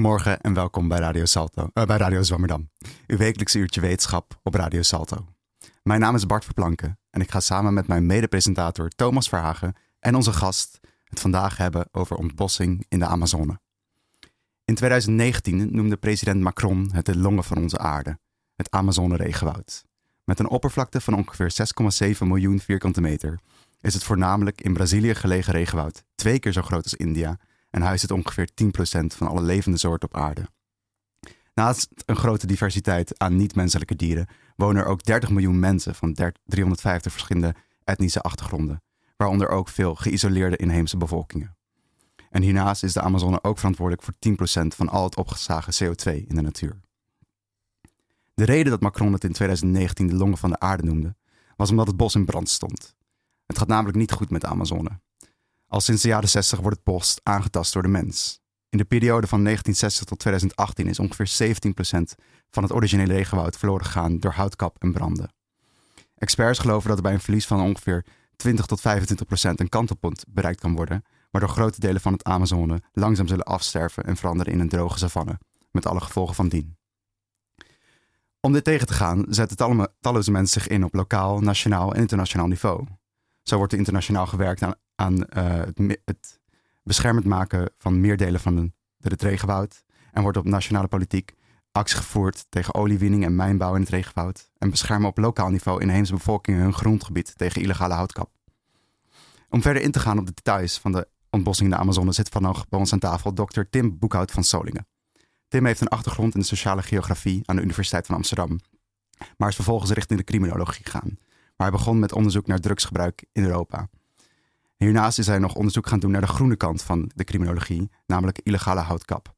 Goedemorgen en welkom bij Radio Salto, eh, bij Radio Zwammerdam. Uw wekelijkse uurtje wetenschap op Radio Salto. Mijn naam is Bart Verplanken en ik ga samen met mijn mede-presentator Thomas Verhagen en onze gast het vandaag hebben over ontbossing in de Amazone. In 2019 noemde president Macron het de longen van onze aarde, het Amazone-regenwoud. Met een oppervlakte van ongeveer 6,7 miljoen vierkante meter is het voornamelijk in Brazilië gelegen regenwoud twee keer zo groot als India en huist het ongeveer 10% van alle levende soorten op aarde. Naast een grote diversiteit aan niet-menselijke dieren wonen er ook 30 miljoen mensen van 350 verschillende etnische achtergronden, waaronder ook veel geïsoleerde inheemse bevolkingen. En hiernaast is de Amazone ook verantwoordelijk voor 10% van al het opgeslagen CO2 in de natuur. De reden dat Macron het in 2019 de longen van de aarde noemde, was omdat het bos in brand stond. Het gaat namelijk niet goed met de Amazone. Al sinds de jaren 60 wordt het bos aangetast door de mens. In de periode van 1960 tot 2018 is ongeveer 17% van het originele regenwoud verloren gegaan door houtkap en branden. Experts geloven dat er bij een verlies van ongeveer 20 tot 25% een kantelpunt bereikt kan worden, waardoor grote delen van het Amazone langzaam zullen afsterven en veranderen in een droge savanne, met alle gevolgen van dien. Om dit tegen te gaan zetten talloze mensen zich in op lokaal, nationaal en internationaal niveau. Zo wordt er internationaal gewerkt aan, uh, het, het, beschermend maken van meer delen van het regenwoud. En wordt op nationale politiek actie gevoerd tegen oliewinning en mijnbouw in het regenwoud. En beschermen op lokaal niveau inheemse bevolkingen hun grondgebied tegen illegale houtkap. Om verder in te gaan op de details van de ontbossing in de Amazone zit vandaag bij ons aan tafel Dr. Tim Boekhout van Solingen. Tim heeft een achtergrond in de sociale geografie aan de Universiteit van Amsterdam, maar is vervolgens richting de criminologie gegaan, waar hij begon met onderzoek naar drugsgebruik in Europa. Hiernaast is hij nog onderzoek gaan doen naar de groene kant van de criminologie, namelijk illegale houtkap.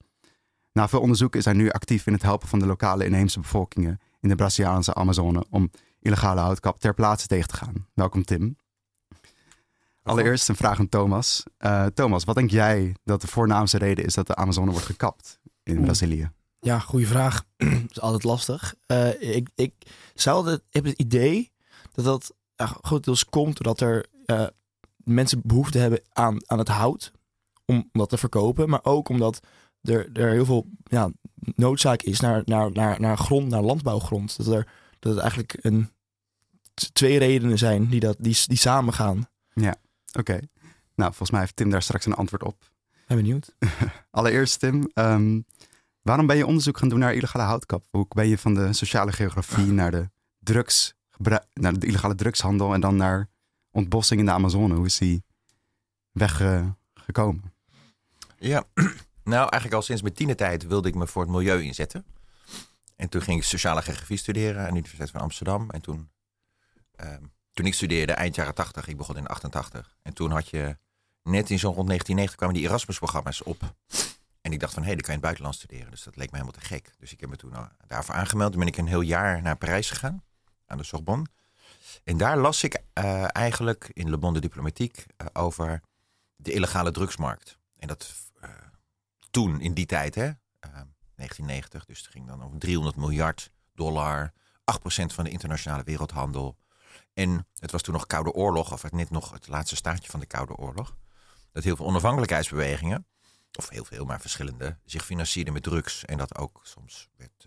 Na veel onderzoek is hij nu actief in het helpen van de lokale inheemse bevolkingen in de Braziliaanse Amazone om illegale houtkap ter plaatse tegen te gaan. Welkom Tim. Allereerst een vraag aan Thomas. Uh, Thomas, wat denk jij dat de voornaamste reden is dat de Amazone wordt gekapt in Brazilië? Ja, goede vraag. dat is altijd lastig. Uh, ik, ik zou het, heb het idee dat dat uh, grotendeels komt doordat er uh, mensen behoefte hebben aan, aan het hout om dat te verkopen, maar ook omdat er, er heel veel ja, noodzaak is naar, naar, naar, naar grond, naar landbouwgrond. Dat er dat het eigenlijk een, twee redenen zijn die, dat, die, die samen gaan. Ja, oké. Nou, volgens mij heeft Tim daar straks een antwoord op. Ben benieuwd. Allereerst, Tim, um, waarom ben je onderzoek gaan doen naar illegale houtkap? Hoe ben je van de sociale geografie naar de drugs, naar de illegale drugshandel en dan naar ontbossing in de Amazone? Hoe is die weggekomen? ja, nou eigenlijk al sinds mijn tienertijd wilde ik me voor het milieu inzetten. En toen ging ik sociale geografie studeren aan de Universiteit van Amsterdam. En toen, um, toen ik studeerde, eind jaren 80, ik begon in 88. En toen had je net in zo'n rond 1990 kwamen die Erasmus-programma's op. En ik dacht van, hé, hey, dan kan je in het buitenland studeren. Dus dat leek me helemaal te gek. Dus ik heb me toen daarvoor aangemeld. Toen ben ik een heel jaar naar Parijs gegaan, aan de Sorbonne. En daar las ik uh, eigenlijk in Le Monde Diplomatiek uh, over de illegale drugsmarkt. En dat uh, toen, in die tijd, hè, 1990, dus het ging dan over 300 miljard dollar, 8% van de internationale wereldhandel. En het was toen nog Koude Oorlog, of net nog het laatste staartje van de Koude Oorlog dat heel veel onafhankelijkheidsbewegingen, of heel veel, maar verschillende, zich financierden met drugs. En dat ook soms werd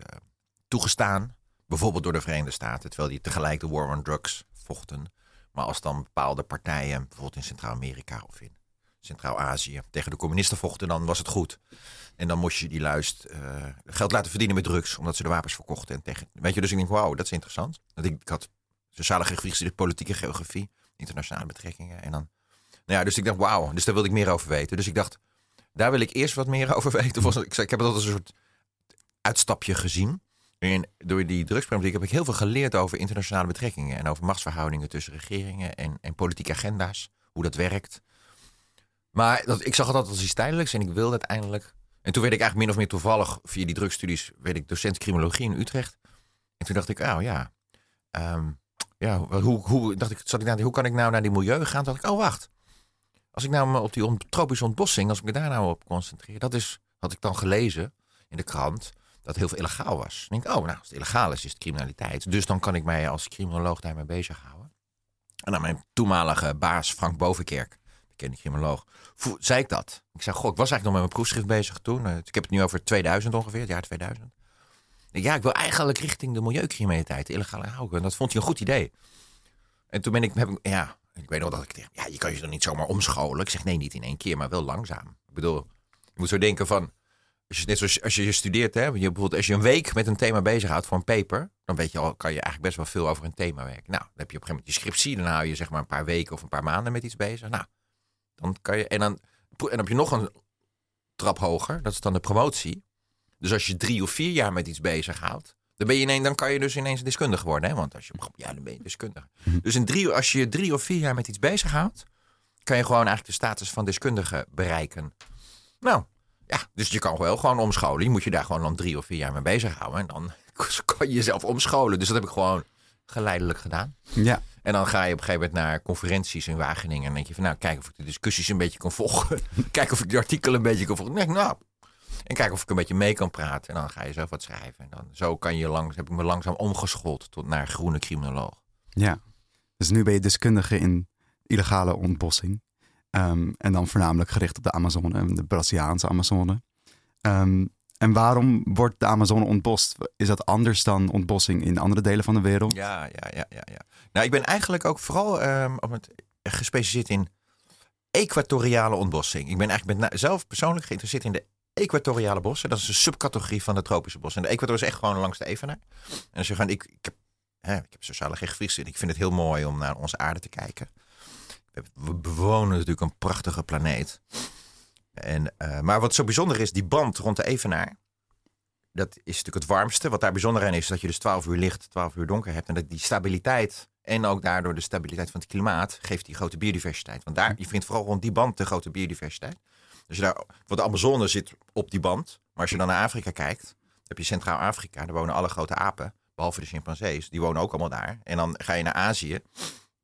toegestaan, bijvoorbeeld door de Verenigde Staten, terwijl die tegelijk de war on drugs vochten. Maar als dan bepaalde partijen, bijvoorbeeld in Centraal-Amerika of in Centraal-Azië, tegen de communisten vochten, dan was het goed. En dan moest je die luist uh, geld laten verdienen met drugs, omdat ze de wapens verkochten. En tegen, weet je, dus ik denk, wauw, dat is interessant. Want ik, ik had sociale geografie, politieke geografie, internationale betrekkingen. En dan nou ja, dus ik dacht, wauw, dus daar wilde ik meer over weten. Dus ik dacht, daar wil ik eerst wat meer over weten. Ik, ik heb het altijd een soort uitstapje gezien. En door die drugsproblematiek heb ik heel veel geleerd over internationale betrekkingen. En over machtsverhoudingen tussen regeringen en, en politieke agenda's. Hoe dat werkt. Maar dat, ik zag het altijd als iets tijdelijks en ik wilde uiteindelijk... En toen werd ik eigenlijk min of meer toevallig via die drugsstudies... werd ik docent criminologie in Utrecht. En toen dacht ik, oh ja... Um, ja, hoe, hoe, dacht ik, zat ik naar, hoe kan ik nou naar die milieu gaan? Toen dacht ik, oh wacht. Als ik nou op die tropische ontbossing, als ik me daar nou op concentreer, dat is, had ik dan gelezen in de krant, dat heel veel illegaal was. Dan denk oh, nou, als het illegaal is, is het criminaliteit. Dus dan kan ik mij als criminoloog daarmee bezighouden. En dan mijn toenmalige baas Frank Bovenkerk, bekende criminoloog, zei ik dat. Ik zei, goh, ik was eigenlijk nog met mijn proefschrift bezig toen. Eh, ik heb het nu over 2000 ongeveer, het jaar 2000. Ik denk, Ja, ik wil eigenlijk richting de milieucriminaliteit, de illegale houden. En dat vond hij een goed idee. En toen ben ik, heb ja, ik weet nog dat ik tegen, ja, je kan je dan niet zomaar omscholen. Ik zeg, nee, niet in één keer, maar wel langzaam. Ik bedoel, je moet zo denken van, als je, net zoals als je studeert, hè, je, bijvoorbeeld als je een week met een thema bezighoudt voor een paper, dan weet je al, kan je eigenlijk best wel veel over een thema werken. Nou, dan heb je op een gegeven moment je scriptie, dan hou je zeg maar een paar weken of een paar maanden met iets bezig. Nou, dan kan je, en dan, en dan heb je nog een trap hoger, dat is dan de promotie. Dus als je drie of vier jaar met iets bezighoudt, dan, ben je ineens, dan kan je dus ineens deskundige worden. Hè? Want als je, ja, dan ben je deskundige. Dus in drie, als je drie of vier jaar met iets bezighoudt, kan je gewoon eigenlijk de status van deskundige bereiken. Nou, ja, dus je kan wel gewoon omscholen. Je moet je daar gewoon dan drie of vier jaar mee bezighouden. En dan kan je jezelf omscholen. Dus dat heb ik gewoon geleidelijk gedaan. Ja, En dan ga je op een gegeven moment naar conferenties in Wageningen. En dan denk je van, nou, kijk of ik de discussies een beetje kan volgen. kijk of ik de artikelen een beetje kan volgen. Nee, nou, en kijk of ik een beetje mee kan praten. En dan ga je zelf wat schrijven. En dan zo kan je langs, heb ik me langzaam omgeschoold tot naar groene criminoloog. ja. Dus nu ben je deskundige in illegale ontbossing. Ehm, en dan voornamelijk gericht op de Amazone en de Braziliaanse Amazone. Ehm, en waarom wordt de Amazone ontbost? Is dat anders dan ontbossing in andere delen van de wereld? Ja, ja, ja, ja. ja. Nou, ik ben eigenlijk ook vooral ehm, op het, gespecialiseerd in equatoriale ontbossing. Ik ben eigenlijk met, zelf persoonlijk geïnteresseerd in de equatoriale bossen. Dat is een subcategorie van de tropische bossen. En de equator is echt gewoon langs de evenaar. En als je ik, ik, heb, hè, ik heb sociale geografie gestudeerd. Ik vind het heel mooi om naar onze aarde te kijken. We- bewonen natuurlijk een prachtige planeet. En, eh, maar wat zo bijzonder is, die band rond de evenaar. Dat is natuurlijk het warmste. Wat daar bijzonder aan is, dat je dus 12 uur licht, 12 uur donker hebt. En dat die stabiliteit en ook daardoor de stabiliteit van het klimaat geeft die grote biodiversiteit. Want daar, je vindt vooral rond die band de grote biodiversiteit. Dus daar, want de Amazone zit op die band. Maar als je dan naar Afrika kijkt, heb je Centraal-Afrika. Daar wonen alle grote apen, behalve de chimpansees. Die wonen ook allemaal daar. En dan ga je naar Azië.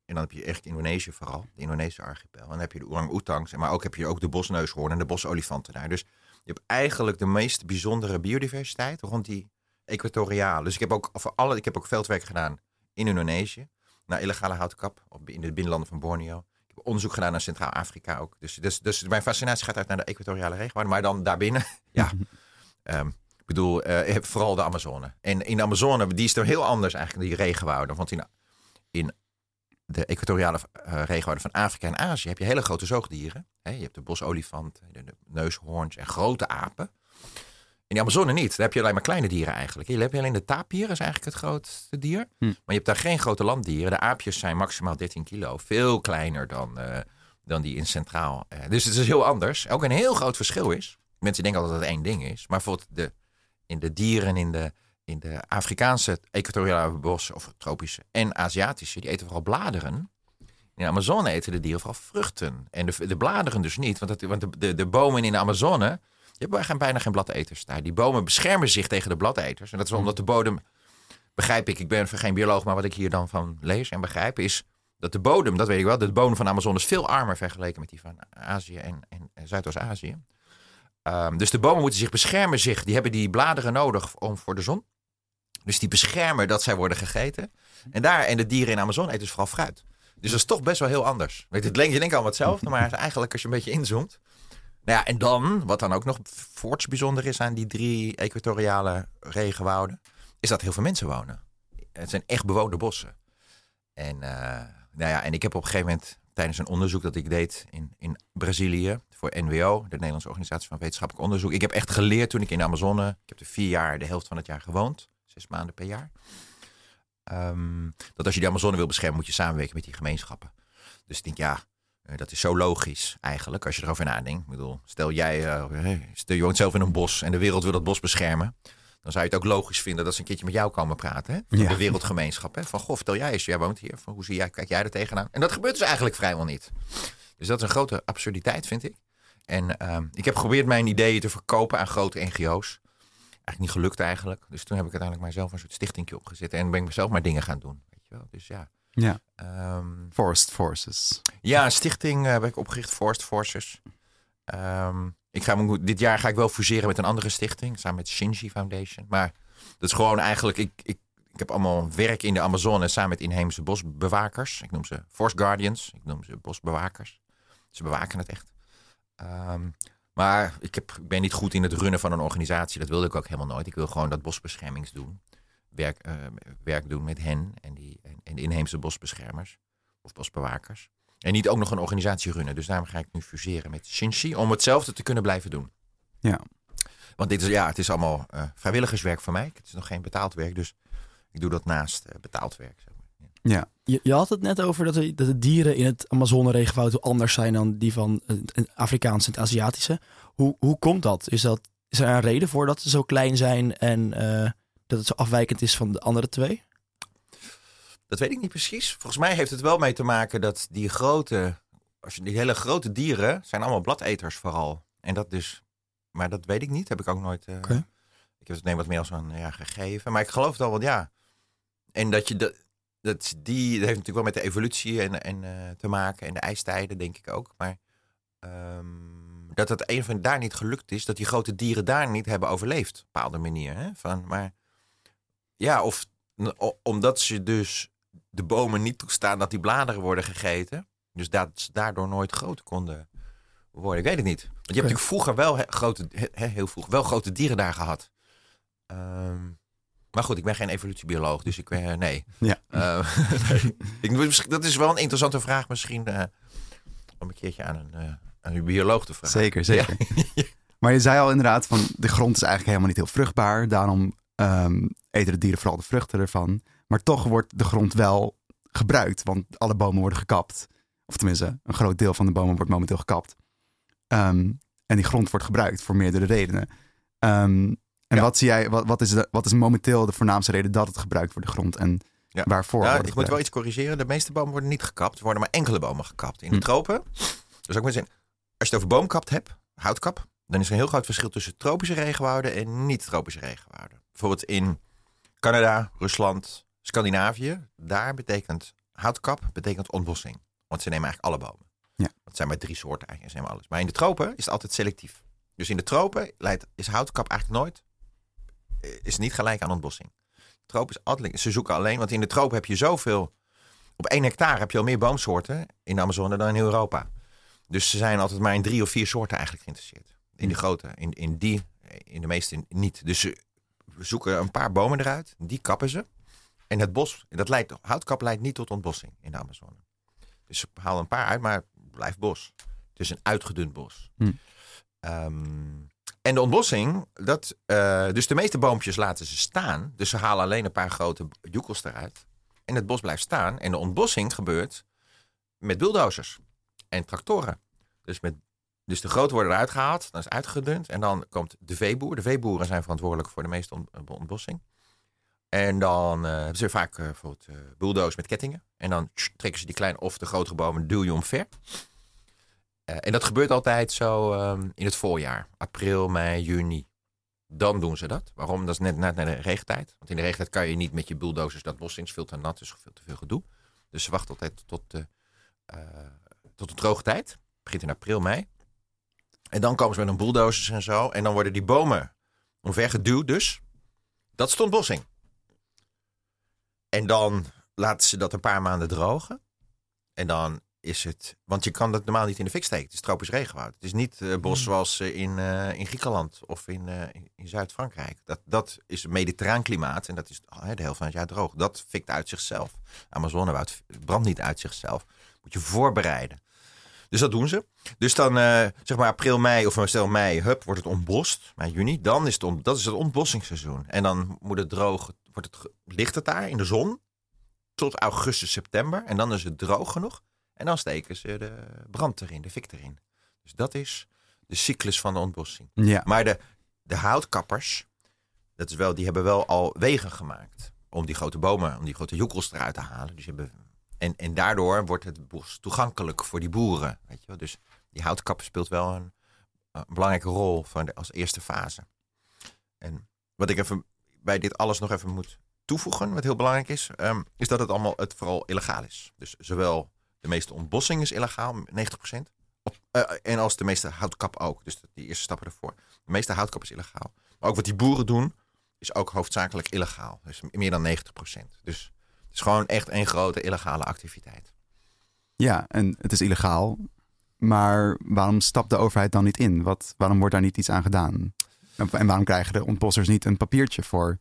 En dan heb je echt Indonesië vooral, de Indonesische archipel. En dan heb je de orang-oetangs, maar ook heb je ook de bosneushoorn en de bosolifanten daar. Dus je hebt eigenlijk de meest bijzondere biodiversiteit rond die equatoriale. Dus ik heb ook, voor alle, ik heb ook veldwerk gedaan in Indonesië, naar illegale houtkap, op- in de binnenlanden van Borneo. Ik heb onderzoek gedaan naar Centraal-Afrika ook. Dus, dus, dus mijn fascinatie gaat uit naar de equatoriale regenwouden, maar dan daarbinnen, ja. Ehm, ik bedoel, hebt vooral de Amazone. En in de Amazone, die is er heel anders eigenlijk, die regenwouden. Want in, in de equatoriale eh, regenwouden van Afrika en Azië heb je hele grote zoogdieren. Hè, je hebt de bosolifant, de, de neushoorns en grote apen. In de Amazone niet. Daar heb je alleen maar kleine dieren eigenlijk. Je hebt alleen de tapier, is eigenlijk het grootste dier. Hm. Maar je hebt daar geen grote landdieren. De aapjes zijn maximaal 13 kilo. Veel kleiner dan, eh, dan die in Centraal. Eh, dus het is heel anders. Ook een heel groot verschil is. Mensen denken altijd dat het één ding is. Maar bijvoorbeeld de, in de dieren in de, in de Afrikaanse equatoriale bossen of tropische en Aziatische, die eten vooral bladeren. In de Amazone eten de dieren vooral vruchten. En de, de bladeren dus niet. Want, dat, want de, de, de bomen in de Amazone, je hebt bijna- geen bladeters daar. Die bomen beschermen zich tegen de bladeters. En dat is omdat de bodem, begrijp ik, ik ben geen bioloog, maar wat ik hier dan van lees en begrijp is dat de bodem, dat weet ik wel, de bodem van de Amazone is veel armer vergeleken met die van Azië en, en, en Zuidoost-Azië. Ehm, dus de bomen moeten zich beschermen zich. Die hebben die bladeren nodig om, voor de zon. Dus die beschermen dat zij worden gegeten. En daar, en de dieren in de Amazone eten dus vooral fruit. Dus dat is toch best wel heel anders. Weet je, je denkt allemaal hetzelfde, maar eigenlijk als je een beetje inzoomt. Nou ja, en dan, wat dan ook nog voorts bijzonder is aan die drie equatoriale regenwouden, is dat heel veel mensen wonen. Het zijn echt bewoonde bossen. En, eh, nou ja, en ik heb op een gegeven moment tijdens een onderzoek dat ik deed in, in Brazilië voor NWO, de Nederlandse Organisatie van Wetenschappelijk Onderzoek. Ik heb echt geleerd toen ik in de Amazone, ik heb er vier jaar, de helft van het jaar gewoond, zes maanden per jaar. Ehm, dat als je de Amazone wil beschermen, moet je samenwerken met die gemeenschappen. Dus ik denk, ja, eh, dat is zo logisch eigenlijk, als je erover nadenkt. Ik bedoel, stel jij, eh, stel je woont zelf in een bos en de wereld wil dat bos beschermen. Dan zou je het ook logisch vinden dat ze een keertje met jou komen praten. Hè? Van Ja. De wereldgemeenschap. Hè? Van, goh, vertel jij eens, jij woont hier. Van, hoe zie jij, kijk jij er tegenaan? En dat gebeurt dus eigenlijk vrijwel niet. Dus dat is een grote absurditeit, vind ik. En ehm, ik heb geprobeerd mijn ideeën te verkopen aan grote NGO's. Eigenlijk niet gelukt eigenlijk. Dus toen heb ik uiteindelijk mijzelf een soort stichtingje opgezet. En ben ik mezelf maar dingen gaan doen. Weet je wel? Dus ja. Ja, Ehm, Forest Forces. ja, een stichting eh, heb ik opgericht, Forest Forces. Ehm, ik ga, me- dit jaar ga ik wel fuseren met een andere stichting, samen met Shinji Foundation. Maar dat is gewoon eigenlijk, ik, ik, ik heb allemaal werk in de Amazone samen met inheemse bosbewakers. Ik noem ze Forest Guardians, ik noem ze bosbewakers. Ze bewaken het echt. Ehm, maar ik, heb, ik ben niet goed in het runnen van een organisatie. Dat wilde ik ook helemaal nooit. Ik wil gewoon dat bosbeschermings doen. Werk, eh, werk doen met hen en, die, en, en de inheemse bosbeschermers of bosbewakers. En niet ook nog een organisatie runnen. Dus daarom ga ik nu fuseren met Shinshi om hetzelfde te kunnen blijven doen. Ja. Want dit is, ja, het is allemaal eh, vrijwilligerswerk voor mij. Het is nog geen betaald werk, dus ik doe dat naast eh, betaald werk. Ja, Je, je had het net over dat de, dat de dieren in het Amazone-regenwoud anders zijn dan die van het Afrikaanse en het Aziatische. Hoe, hoe komt dat? Is, dat? is er een reden voor dat ze zo klein zijn en eh, dat het zo afwijkend is van de andere twee? Dat weet ik niet precies. Volgens mij heeft het wel mee te maken dat die grote, als je die hele grote dieren zijn allemaal bladeters vooral. En dat dus, maar dat weet ik niet. Heb ik ook nooit. eh, Oké. Ik heb het neem wat meer als een ja, gegeven. Maar ik geloof het al, want ja. En dat je dat, dat die, dat heeft natuurlijk wel met de evolutie en, en eh, te maken en de ijstijden, denk ik ook. Maar ehm, dat het een van daar niet gelukt is, dat die grote dieren daar niet hebben overleefd, op een bepaalde manier. Hè? Van, maar ja, of omdat ze dus de bomen niet toestaan dat die bladeren worden gegeten. Dus dat ze daardoor nooit groot konden worden. Ik weet het niet. Want je hebt natuurlijk vroeger wel he- grote, he- he- heel vroeg, wel grote dieren daar gehad. Ehm, maar goed, ik ben geen evolutiebioloog, dus ik ben nee. Ja. Eh, nee. Ik, misschien- dat is wel een interessante vraag misschien eh, om een keertje aan een, eh, aan een bioloog te vragen. zeker, zeker. Maar je zei al inderdaad van de grond is eigenlijk helemaal niet heel vruchtbaar. Daarom ehm, eten de dieren vooral de vruchten ervan. Maar toch wordt de grond wel gebruikt, want alle bomen worden gekapt. Of tenminste, een groot deel van de bomen wordt momenteel gekapt. Ehm, en die grond wordt gebruikt voor meerdere redenen. Ehm, en Ja. wat zie jij, wat, wat, is de, wat is momenteel de voornaamste reden dat het gebruikt wordt, de grond? En Ja. waarvoor? Ja, ik moet wel iets corrigeren. De meeste bomen worden niet gekapt. Er worden maar enkele bomen gekapt. In de Hm. tropen, dus ook maar zeggen, als je het over boomkapt hebt, houtkap, dan is er een heel groot verschil tussen tropische regenwouden en niet-tropische regenwouden. Bijvoorbeeld in Canada, Rusland, Scandinavië, daar betekent houtkap betekent ontbossing. Want ze nemen eigenlijk alle bomen. Ja. Het zijn maar drie soorten eigenlijk, ze nemen alles. Maar in de tropen is het altijd selectief. Dus in de tropen leidt, is houtkap eigenlijk nooit, is niet gelijk aan ontbossing. Troop is altijd, ze zoeken alleen, want in de tropen heb je zoveel, op één hectare heb je al meer boomsoorten in de Amazone dan in Europa. Dus ze zijn altijd maar in drie of vier soorten eigenlijk geïnteresseerd. In de grote, in, in die, in de meeste niet. Dus ze zoeken een paar bomen eruit, die kappen ze. En het bos, dat leidt, houtkap leidt niet tot ontbossing in de Amazone. Dus ze halen een paar uit, maar het blijft bos. Het is een uitgedund bos. Hm. Ehm, en de ontbossing, dat, eh, dus de meeste boompjes laten ze staan. Dus ze halen alleen een paar grote joekels eruit. En het bos blijft staan. En de ontbossing gebeurt met bulldozers en tractoren. Dus, met, dus de grote worden eruit gehaald, dan is uitgedund. En dan komt de veeboer. De veeboeren zijn verantwoordelijk voor de meeste ont- ontbossing. En dan eh, hebben ze vaak eh, bijvoorbeeld eh bulldozers met kettingen. En dan trekken ze die kleine of de grotere bomen, duw je omver. Eh, en dat gebeurt altijd zo ehm, in het voorjaar. April, mei, juni. Dan doen ze dat. Waarom? Dat is net, net naar de regentijd. Want in de regentijd kan je niet met je bulldozers dat bos is veel te nat, dus veel te veel gedoe. Dus ze wachten altijd tot de, eh, tot de droge tijd. Het begint in april, mei. En dan komen ze met een bulldozers en zo. En dan worden die bomen omver geduwd dus. Dat is de ontbossing. En dan laten ze dat een paar maanden drogen. En dan is het... Want je kan dat normaal niet in de fik steken. Het is tropisch regenwoud. Het is niet eh, bos Hmm. zoals eh, in, eh, in Griekenland of in, in, Zuid-Frankrijk. Dat, dat is een mediterraan klimaat. En dat is oh, de helft van het jaar droog. Dat fikt uit zichzelf. Amazonewoud brandt niet uit zichzelf. Moet je voorbereiden. Dus dat doen ze. Dus dan, zeg maar april, mei of stel mei, hup, wordt het ontbost. Mei, juni, dan is het, on, dat is het ontbossingsseizoen. En dan moet het droog, wordt het, ligt het daar in de zon tot augustus, september. En dan is het droog genoeg. En dan steken ze de brand erin, de fik erin. Dus dat is de cyclus van de ontbossing. Ja, Maar de, de houtkappers, dat is wel, die hebben wel al wegen gemaakt. Om die grote bomen, om die grote joekels eruit te halen. Dus hebben, en, en daardoor wordt het bos toegankelijk voor die boeren. Weet je wel? Dus die houtkapper speelt wel een, een belangrijke rol van de, als eerste fase. En wat ik even bij dit alles nog even moet toevoegen, wat heel belangrijk is, ehm, is dat het allemaal het vooral illegaal is. Dus zowel de meeste ontbossing is illegaal, 90%. Op, eh, en als de meeste houtkap ook. Dus die eerste stappen ervoor. De meeste houtkap is illegaal. Maar ook wat die boeren doen, is ook hoofdzakelijk illegaal. Dus meer dan 90%. Dus het is gewoon echt een grote illegale activiteit. ja, en het is illegaal. Maar waarom stapt de overheid dan niet in? Wat, waarom wordt daar niet iets aan gedaan? En, en waarom krijgen de ontbossers niet een papiertje voor?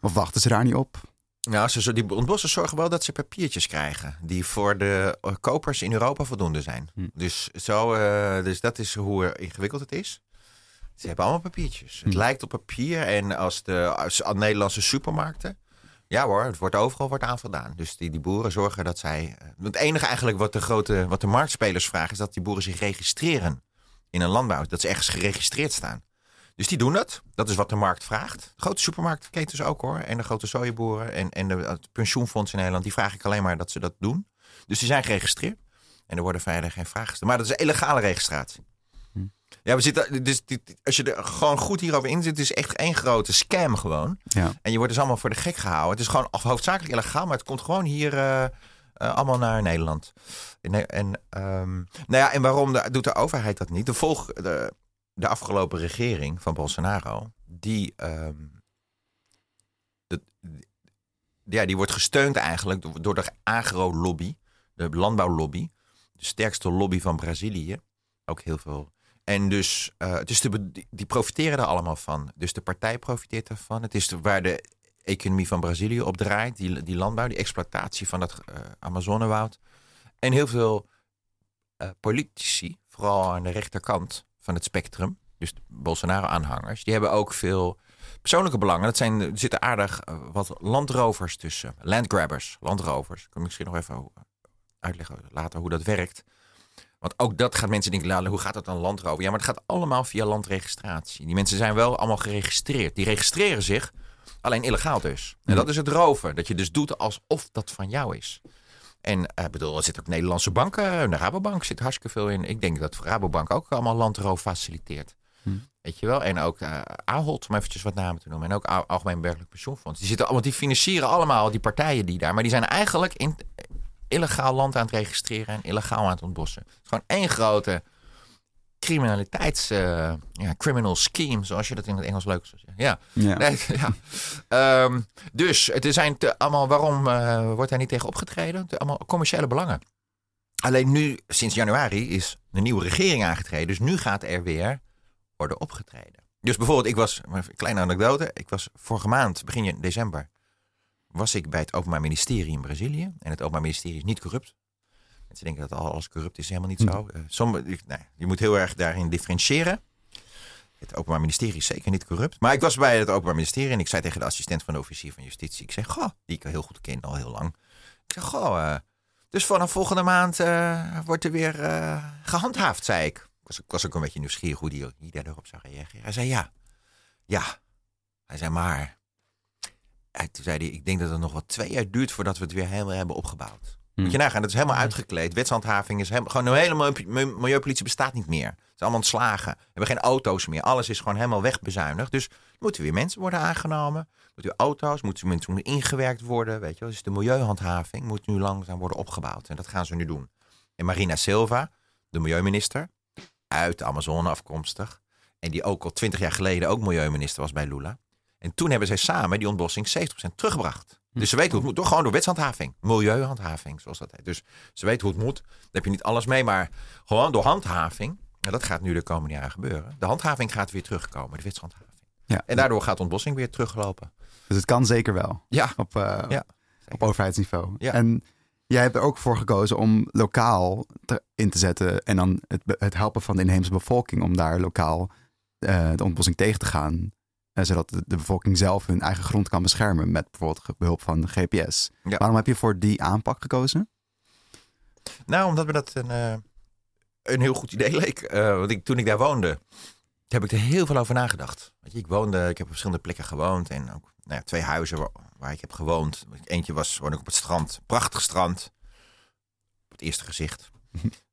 Of wachten ze daar niet op? Nou, ze, die ontbossers zorgen wel dat ze papiertjes krijgen. Die voor de eh, kopers in Europa voldoende zijn. Hm. Dus, zo, eh, dus dat is hoe ingewikkeld het is. Ze hebben allemaal papiertjes. Het Hm. lijkt op papier. En als de als Nederlandse supermarkten. Ja hoor, het wordt overal wordt aan voldaan. Dus die, die boeren zorgen dat zij. eh, Het enige eigenlijk wat de grote wat de marktspelers vragen, is dat die boeren zich registreren in een landbouw. Dat ze ergens geregistreerd staan. Dus die doen dat. Dat is wat de markt vraagt. De grote supermarktketens ook hoor. En de grote sojaboeren en, en de, het pensioenfonds in Nederland. Die vraag ik alleen maar dat ze dat doen. Dus die zijn geregistreerd. En er worden verder geen vragen gesteld. Maar dat is een illegale registratie. Hm. Ja, we zitten. Dus dit, als je er gewoon goed hierover in zit, het is echt één grote scam gewoon. Ja. En je wordt dus allemaal voor de gek gehouden. Het is gewoon af- hoofdzakelijk illegaal, maar het komt gewoon hier eh, eh, allemaal naar Nederland. En, en, ehm, nou ja, en waarom de- doet de overheid dat niet? De, volg, de, de afgelopen regering van Bolsonaro, die, ehm, ja, die wordt gesteund eigenlijk door, door de agro-lobby, de landbouwlobby. De sterkste lobby van Brazilië. Ook heel veel. En dus, eh, dus de, die, profiteren er allemaal van. Dus de partij profiteert ervan. Het is waar de economie van Brazilië op draait. Die, die landbouw, die exploitatie van dat eh, Amazonewoud. En heel veel eh, politici, vooral aan de rechterkant van het spectrum. Dus Bolsonaro-aanhangers. Die hebben ook veel persoonlijke belangen. Dat zijn, er zitten aardig eh, wat landrovers tussen. Landgrabbers, landrovers. Ik kan misschien nog even uitleggen later hoe dat werkt. Want ook dat gaat mensen denken, "Lala, hoe gaat dat dan landrover? Ja, maar het gaat allemaal via landregistratie. Die mensen zijn wel allemaal geregistreerd. Die registreren zich, alleen illegaal dus. En dat is het roven. Dat je dus doet alsof dat van jou is. En eh, bedoel, er zitten ook Nederlandse banken. De Rabobank zit hartstikke veel in. Ik denk dat Rabobank ook allemaal landroof faciliteert. Hm. Weet je wel? En ook eh Ahold, om eventjes wat namen te noemen. En ook Al- Algemeen Bergelijk Pensioenfonds. Die zitten allemaal, die financieren allemaal die partijen die daar. Maar die zijn eigenlijk in illegaal land aan het registreren en illegaal aan het ontbossen. Het is gewoon één grote criminaliteits... eh, ja, criminal scheme, zoals je dat in het Engels leuk zou zeggen. Ja, Ja. Nee, ja. Ehm, dus het zijn te, allemaal, waarom eh, wordt daar niet tegen opgetreden? Te- allemaal commerciele belangen. Alleen nu, sinds januari, is de nieuwe regering aangetreden. Dus nu gaat er weer worden opgetreden. Dus bijvoorbeeld, ik was, een kleine anekdote. Ik was vorige maand, begin december, was ik bij het Openbaar Ministerie in Brazilië. En het Openbaar Ministerie is niet corrupt. Mensen denken dat alles corrupt is, helemaal niet zo. Eh, sommige, nee, je moet heel erg daarin differentiëren. Het Openbaar Ministerie is zeker niet corrupt. Maar ik was bij het Openbaar Ministerie en ik zei tegen de assistent van de officier van justitie. Ik zeg, goh, die ik heel goed ken al heel lang. Ik zeg, goh, eh, dus vanaf volgende maand eh, wordt er weer eh, gehandhaafd, zei ik. Ik was, ik was ook een beetje nieuwsgierig hoe die, daarop zou reageren. Hij zei, ja, ja. Hij zei, maar... Hij, toen zei hij, ik denk dat het nog wel twee jaar duurt voordat we het weer helemaal hebben opgebouwd. Moet je nagaan, dat is helemaal uitgekleed. Wetshandhaving is helemaal, gewoon een hele milieu- milieu- milieupolitie bestaat niet meer. Het is allemaal ontslagen. We hebben geen auto's meer. Alles is gewoon helemaal wegbezuinigd. Dus moeten weer mensen worden aangenomen. Moeten weer auto's, moeten mensen ingewerkt worden. Weet je wel. Dus de milieuhandhaving moet nu langzaam worden opgebouwd. En dat gaan ze nu doen. En Marina Silva, de milieuminister, uit de Amazone afkomstig. En die ook al twintig jaar geleden ook milieuminister was bij Lula. En toen hebben zij samen die ontbossing 70% teruggebracht. Dus ze weten hoe het moet. Door, gewoon door wetshandhaving. Milieuhandhaving, zoals dat heet. Dus ze weten hoe het moet. Daar heb je niet alles mee. Maar gewoon door handhaving. En dat gaat nu de komende jaren gebeuren. De handhaving gaat weer terugkomen. De wetshandhaving. Ja. En daardoor gaat ontbossing weer teruglopen. Dus het kan zeker wel Ja. op, eh, Ja, op overheidsniveau. Ja. En jij hebt er ook voor gekozen om lokaal te- in te zetten en dan het, het helpen van de inheemse bevolking om daar lokaal eh, de ontbossing tegen te gaan. Eh, zodat de, de bevolking zelf hun eigen grond kan beschermen met bijvoorbeeld behulp van de GPS. Ja. Waarom heb je voor die aanpak gekozen? Nou, omdat me dat een, eh, een heel goed idee leek. Eh, want ik, toen ik daar woonde, heb ik er heel veel over nagedacht. Weet je, ik woonde, ik heb op verschillende plekken gewoond. En ook nou ja, twee huizen waar, waar ik heb gewoond. Eentje was, woonde ik op het strand. Prachtig strand. Op het eerste gezicht.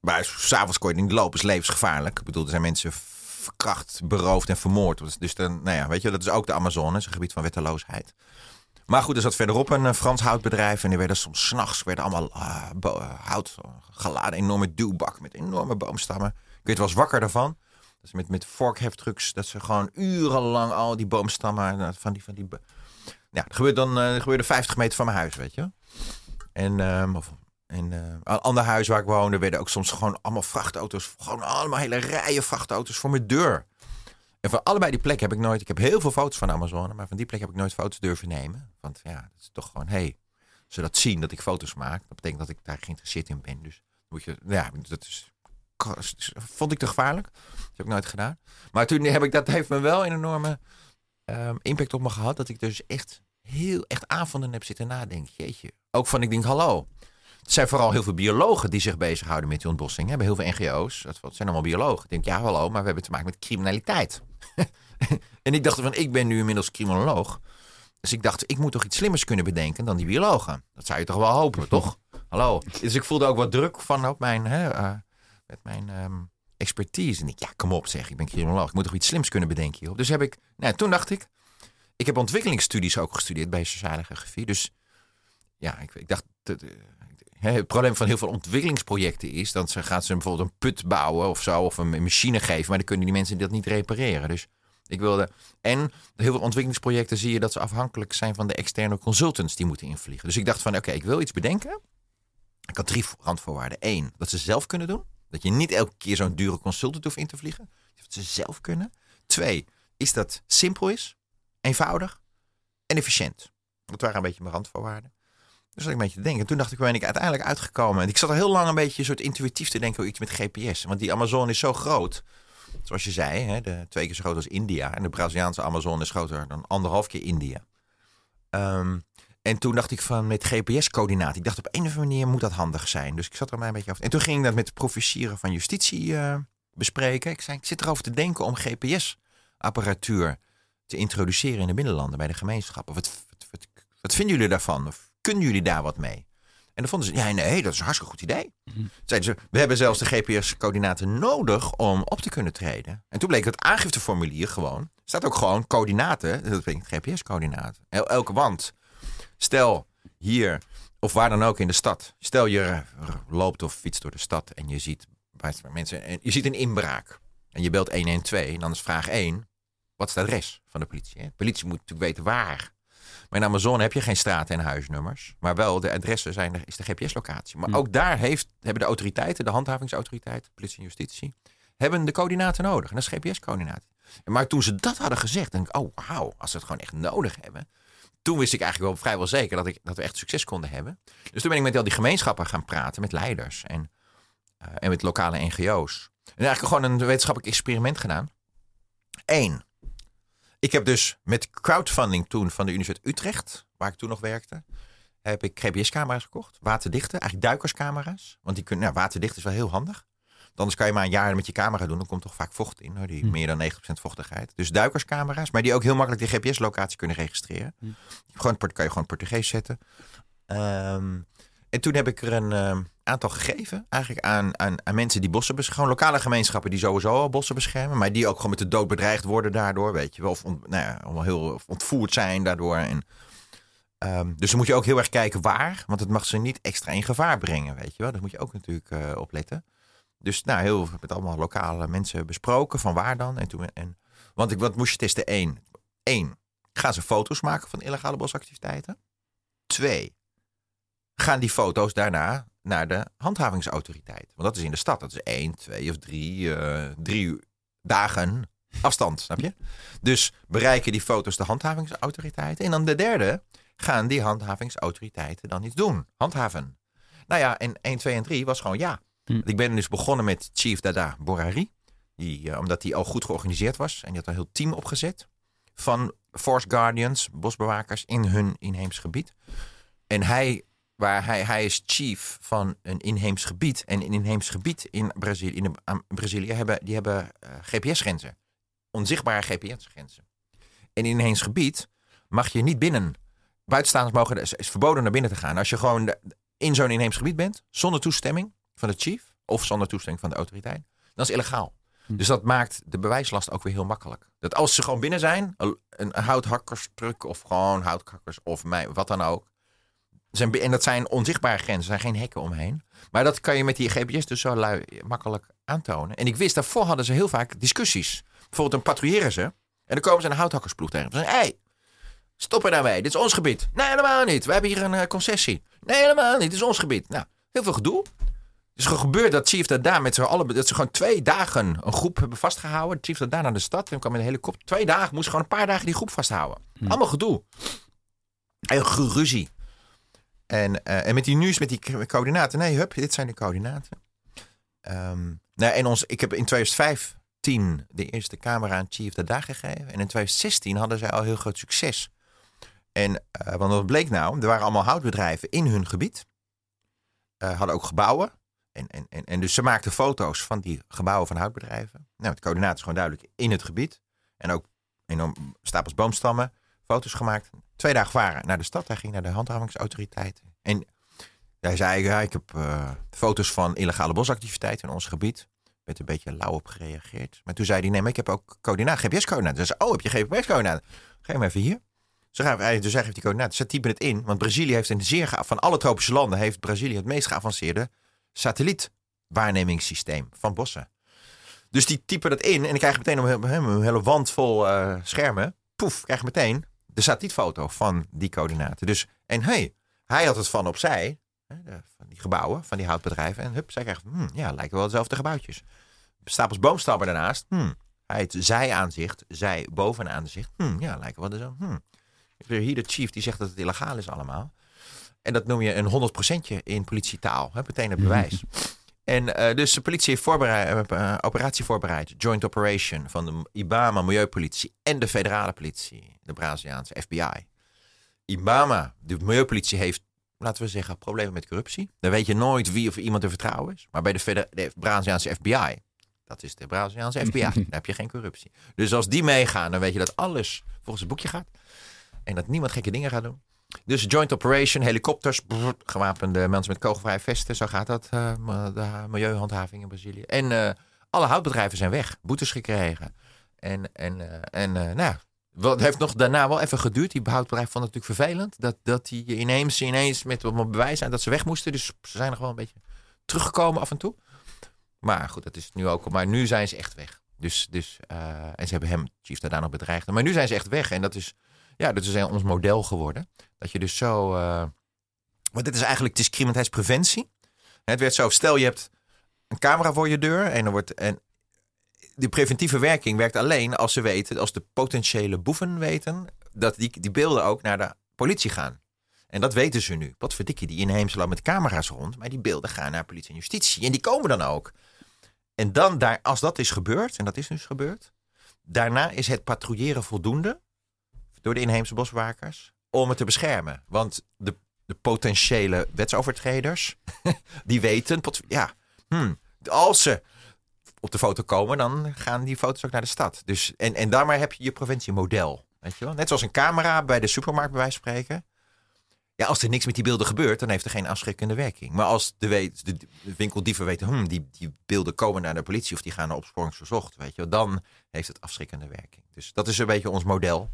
Maar s'avonds kon je niet lopen, is levensgevaarlijk. Ik bedoel, er zijn mensen verkracht, beroofd en vermoord. Dus- Dus dan, nou ja, weet je, dat is ook de Amazone, is een gebied van wetteloosheid. Maar goed, er zat verderop een eh, Frans houtbedrijf. En die werden soms s'nachts allemaal bo- eh, hout eh, geladen. Enorme duwbak met enorme boomstammen. Ik weet wel eens wakker daarvan. Dat is met, met. Dat ze gewoon urenlang al die boomstammen. eh, Van die, van die, ja, dat gebeurde dan eh, gebeurde 50 meter van mijn huis, weet je. En, ehm, En eh, een ander huis waar ik woonde, werden ook soms gewoon allemaal vrachtauto's. Gewoon allemaal hele rijen vrachtauto's voor mijn deur. En van allebei die plekken heb ik nooit. Ik heb heel veel foto's van Amazone, maar van die plek heb ik nooit foto's durven nemen. Want ja, dat is toch gewoon, hé, hey, ze dat zien dat ik foto's maak, dat betekent dat ik daar geïnteresseerd in ben. Dus moet je, ja, dat is, vond ik te gevaarlijk. Dat heb ik nooit gedaan. Maar toen heb ik, dat heeft me wel een enorme um, impact op me gehad. Dat ik dus echt heel, echt avonden heb zitten nadenken. Jeetje. Ook van, ik denk, hallo. Het zijn vooral heel veel biologen die zich bezighouden met die ontbossing. Hebben heel veel NGO's. Dat zijn allemaal biologen. Ik denk, ja, hallo, maar we hebben te maken met criminaliteit. en ik dacht van, ik ben nu inmiddels criminoloog. Dus ik dacht, ik moet toch iets slimmers kunnen bedenken dan die biologen. Dat zou je toch wel hopen, toch? Hallo. Dus ik voelde ook wat druk van op mijn, hè, uh, met mijn um, expertise. En ik, ja, kom op zeg, ik ben criminoloog. Ik moet toch iets slims kunnen bedenken hierop. Dus heb ik, nou, toen dacht ik, ik heb ontwikkelingsstudies ook gestudeerd bij sociale geografie. Dus ja, ik, ik dacht, het, probleem van heel veel ontwikkelingsprojecten is dat ze gaan ze bijvoorbeeld een put bouwen of zo, of een machine geven, maar dan kunnen die mensen dat niet repareren. Dus ik wilde. En heel veel ontwikkelingsprojecten zie je dat ze afhankelijk zijn van de externe consultants die moeten invliegen. Dus ik dacht van oké, ik wil iets bedenken. Ik had drie randvoorwaarden. Eén, dat ze zelf kunnen doen. Dat je niet elke keer zo'n dure consultant hoeft in te vliegen. Dat ze zelf kunnen. Twee, is dat simpel is, eenvoudig en efficiënt. Dat waren een beetje mijn randvoorwaarden. Dus ik een beetje te denken. Toen dacht ik, ben ik uiteindelijk uitgekomen. En ik zat al heel lang een beetje soort intuïtief te denken over iets met GPS. Want die Amazon is zo groot. Zoals je zei, hè, de, twee keer zo groot als India. En de Braziliaanse Amazon is groter dan anderhalf keer India. Ehm, en toen dacht ik van met GPS-coördinaten. Ik dacht op een of andere manier moet dat handig zijn. Dus ik zat er maar een beetje over. En toen ging ik dat met de professieren van justitie uh, bespreken. Ik zei, ik zit erover te denken om GPS-apparatuur te introduceren in de binnenlanden bij de gemeenschappen. Wat, wat, wat, vinden jullie daarvan? Of kunnen jullie daar wat mee? En dan vonden ze, ja nee, dat is een hartstikke goed idee. Mhm. Zeiden ze, we hebben zelfs de GPS-coördinaten nodig om op te kunnen treden. En toen bleek het aangifteformulier gewoon, staat ook gewoon coördinaten, dat betekent GPS-coördinaten. elke wand. Stel hier, of waar dan ook in de stad. Stel je loopt of fietst door de stad en je ziet mensen, en je ziet een inbraak. En je belt 112 en dan is vraag 1, wat is het adres van de politie? De politie moet natuurlijk weten waar maar in Amazon heb je geen straten en huisnummers. Maar wel de adressen zijn er, is de GPS-locatie. Maar hm. ook daar heeft, hebben de autoriteiten, de handhavingsautoriteiten, politie en justitie, hebben de coördinaten nodig. En dat is GPS-coördinaten. Maar toen ze dat hadden gezegd, denk ik, oh wauw, als ze het gewoon echt nodig hebben. Toen wist ik eigenlijk wel vrijwel zeker dat, ik, dat we echt succes konden hebben. Dus toen ben ik met al die gemeenschappen gaan praten, met leiders en, uh, en met lokale NGO's. En eigenlijk gewoon een wetenschappelijk experiment gedaan. Eén, ik heb dus met crowdfunding toen van de Universiteit Utrecht, waar ik toen nog werkte, heb ik GPS-camera's gekocht. Waterdichte, eigenlijk duikerscamera's. Want die kunnen, nou, waterdicht is wel heel handig. Anders kan je maar een jaar met je camera doen. Dan komt toch vaak vocht in. Hoor, die hm. meer dan 90% vochtigheid. Dus duikerscamera's. Maar die ook heel makkelijk de GPS-locatie kunnen registreren. Hm. Gewoon, kan je gewoon Portugees zetten. Um, en toen heb ik er een uh, aantal gegeven. Eigenlijk aan, aan, aan mensen die bossen beschermen. Gewoon lokale gemeenschappen die sowieso al bossen beschermen. Maar die ook gewoon met de dood bedreigd worden daardoor. Weet je wel. Of nou ja, allemaal heel ontvoerd zijn daardoor. En, um, dus dan moet je ook heel erg kijken waar. Want het mag ze niet extra in gevaar brengen. Weet je wel. Dat moet je ook natuurlijk uh, opletten. Dus nou, heel met allemaal lokale mensen besproken. Van waar dan? En toen, en, want ik, wat moest je testen? Eén. Eén. Gaan ze foto's maken van illegale bosactiviteiten? Twee gaan die foto's daarna naar de handhavingsautoriteit. Want dat is in de stad. Dat is één, twee of drie, uh, drie dagen afstand, snap je? Dus bereiken die foto's de handhavingsautoriteiten. En dan de derde, gaan die handhavingsautoriteiten dan iets doen? Handhaven. Nou ja, en 1, 2 en 3 was gewoon ja. Hm. Ik ben dus begonnen met Chief Dada Borari. Die, uh, omdat hij al goed georganiseerd was. En die had een heel team opgezet. Van Force Guardians, bosbewakers in hun inheems gebied. En hij Waar hij, hij is chief van een inheems gebied. En een inheems gebied in Brazilië, in Brazilië hebben, die hebben uh, GPS-grenzen. Onzichtbare GPS-grenzen. En in een inheems gebied mag je niet binnen. Buitenstaanders mogen, is, is verboden naar binnen te gaan. Als je gewoon in zo'n inheems gebied bent, zonder toestemming van de chief of zonder toestemming van de autoriteit, dan is het illegaal. Hm. Dus dat maakt de bewijslast ook weer heel makkelijk. Dat als ze gewoon binnen zijn, een houthakkerstruck of gewoon houthakkers of mij, wat dan ook, zijn, en dat zijn onzichtbare grenzen, er zijn geen hekken omheen. Maar dat kan je met die GPS dus zo lui, makkelijk aantonen. En ik wist, daarvoor hadden ze heel vaak discussies. Bijvoorbeeld dan patrouilleren ze. En dan komen ze een houthakkersploeg tegen. Ze zeggen, hé, hey, stop er daarmee. Dit is ons gebied. Nee, helemaal niet. We hebben hier een uh, concessie. Nee, helemaal niet. Dit is ons gebied. Nou, Heel veel gedoe. Het is gewoon gebeurd dat Chief dat daar met z'n allen... dat ze gewoon twee dagen een groep hebben vastgehouden. Chief dat daar naar de stad en kwam met een helikopter. Twee dagen, moest gewoon een paar dagen die groep vasthouden. Allemaal gedoe. En geruzie. En, eh, en met die nieuws, met die coördinaten. Nee, hup, dit zijn de coördinaten. Ehm, nou, en ons, ik heb in 2015 de eerste camera aan Chief Dada gegeven. En in 2016 hadden zij al heel groot succes. En eh, want wat bleek nou? Er waren allemaal houtbedrijven in hun gebied. Eh, hadden ook gebouwen. En, en, en, en dus ze maakten foto's van die gebouwen van houtbedrijven. Nou, de coördinaten is gewoon duidelijk in het gebied. En ook enorm stapels boomstammen. Foto's gemaakt. Twee dagen varen naar de stad. Hij ging naar de handhavingsautoriteiten. En hij zei, ja, ik heb eh, foto's van illegale bosactiviteiten in ons gebied. Werd een beetje lauw op gereageerd. Maar toen zei hij, nee, maar ik heb ook coördinaten, GPS-coördinaten. Dus oh, heb je GPS-coördinaten? Geef hem even hier. Gaan we, dus hij die coördinaten. Ze typen het in, want Brazilië heeft een zeer van alle tropische landen heeft Brazilië het meest geavanceerde satellietwaarnemingssysteem van bossen. Dus die typen dat in en dan krijg meteen een, hele- wand vol eh, schermen. Poef, krijg meteen de satellietfoto van die coördinaten. Dus, en hey, hij had het van opzij, hè, de- van die gebouwen, van die houtbedrijven. En hup, zij krijgt, hmm, ja, lijken wel dezelfde gebouwtjes. Stapels boomstammen daarnaast, hmm, hij het zij-aanzicht, zij bovenaanzicht. Hmm, ja, lijken wel dezelfde. Hmm. Hier de chief die zegt dat het illegaal is allemaal. En dat noem je een 100%je in politietaal. Hè, meteen het bewijs. En eh, dus de politie heeft voorbereid, eh, operatie voorbereid. Joint operation van de IBAMA, Milieupolitie en de federale politie. De Braziliaanse FBI. IBAMA, de Milieupolitie, heeft, laten we zeggen, problemen met corruptie. Dan weet je nooit wie of iemand te vertrouwen is. Maar bij de, de Braziliaanse FBI, dat is de Braziliaanse FBI, daar heb je geen corruptie. Dus als die meegaan, dan weet je dat alles volgens het boekje gaat. En dat niemand gekke dingen gaat doen. Dus joint operation, helikopters, gewapende mensen met kogelvrije vesten. Zo gaat dat, eh, de milieuhandhaving in Brazilië. En eh, alle houtbedrijven zijn weg, boetes gekregen. En, en, eh, en nou, het heeft nog daarna wel even geduurd. Die houtbedrijf vond het natuurlijk vervelend. Dat, dat die ineens, ineens met een bewijs zijn dat ze weg moesten. Dus ze zijn nog wel een beetje teruggekomen af en toe. Maar goed, dat is nu ook. Maar nu zijn ze echt weg. Dus, dus, en ze hebben hem, Chief, daarna nog bedreigd. Maar nu zijn ze echt weg. En dat is, ja, dat is ons model geworden. Dat je dus zo. eh, want dit is eigenlijk het is criminaliteitspreventie. Het werd zo, stel je hebt een camera voor je deur en er wordt. En de preventieve werking werkt alleen als ze weten, als de potentiële boeven weten, dat die, die beelden ook naar de politie gaan. En dat weten ze nu. Wat verdikkie, die inheemse land met camera's rond, maar die beelden gaan naar politie en justitie. En die komen dan ook. En dan, daar, als dat is gebeurd, en dat is dus gebeurd, daarna is het patrouilleren voldoende door de inheemse bosbewakers om het te beschermen. Want de, de potentiële wetsovertreders, die weten, ja, hmm, als ze op de foto komen, dan gaan die foto's ook naar de stad. Dus, en, en daarmee heb je je preventiemodel. Weet je wel? Net zoals een camera bij de supermarkt, bij wijze van spreken. Ja, als er niks met die beelden gebeurt, dan heeft er geen afschrikkende werking. Maar als de, weet, de winkeldieven weten, hmm, die, die beelden komen naar de politie of die gaan naar opsporingsverzocht, weet je wel, dan heeft het afschrikkende werking. Dus dat is een beetje ons model.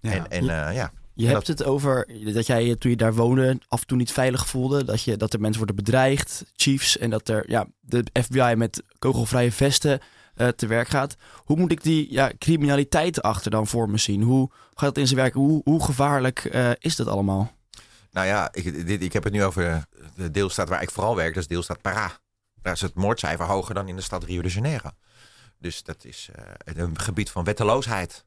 Ja. En, en eh, ja, Je hebt het over dat jij toen je daar woonde af en toe niet veilig voelde. Dat, je, dat er mensen worden bedreigd, chiefs. En dat er ja, de FBI met kogelvrije vesten eh, te werk gaat. Hoe moet ik die ja, criminaliteit achter dan voor me zien? Hoe gaat het in zijn werk? Hoe, hoe gevaarlijk eh, is dat allemaal? Nou ja, ik, dit, ik heb het nu over de deelstaat waar ik vooral werk. Dat is deelstaat Pará. Daar is het moordcijfer hoger dan in de stad Rio de Janeiro. Dus dat is eh, een gebied van wetteloosheid.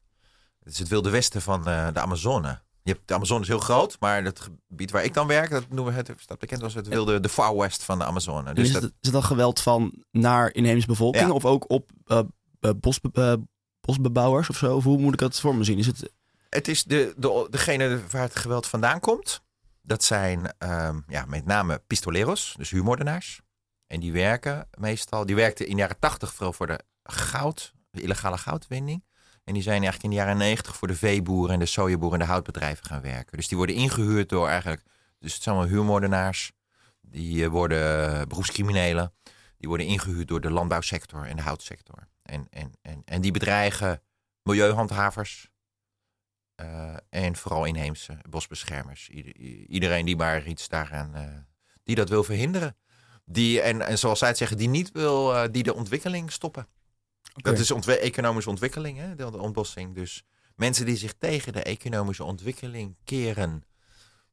Het is het wilde westen van eh, de Amazone. Je hebt, de Amazone is heel groot, maar het gebied waar ik dan werk, dat noemen we het, staat bekend als het wilde, de far west van de Amazone. Dus is, dat, het, is dan geweld van naar inheemse bevolking Ja. of ook op bosbe- eh, bosbebouwers of zo? Of hoe moet ik dat voor me zien? Is het, Het is de, de, degene waar het geweld vandaan komt. Dat zijn ehm, ja, met name pistoleros, dus huurmoordenaars. En die werken meestal, die werkten in de jaren tachtig vooral voor de goud, de illegale goudwinning. En die zijn eigenlijk in de jaren negentig voor de veeboeren en de sojaboeren en de houtbedrijven gaan werken. Dus die worden ingehuurd door eigenlijk, dus het zijn wel huurmoordenaars. Die eh, worden beroepscriminelen. Die worden ingehuurd door de landbouwsector en de houtsector. En, en, en, en die bedreigen milieuhandhavers, eh, en vooral inheemse bosbeschermers. Iedereen die maar iets daaraan, eh, die dat wil verhinderen. Die, en, en zoals zij het zeggen, die niet wil, eh, die de ontwikkeling stoppen. Dat is ontwe- economische ontwikkeling, hè, de, ontbossing. Dus mensen die zich tegen de economische ontwikkeling keren,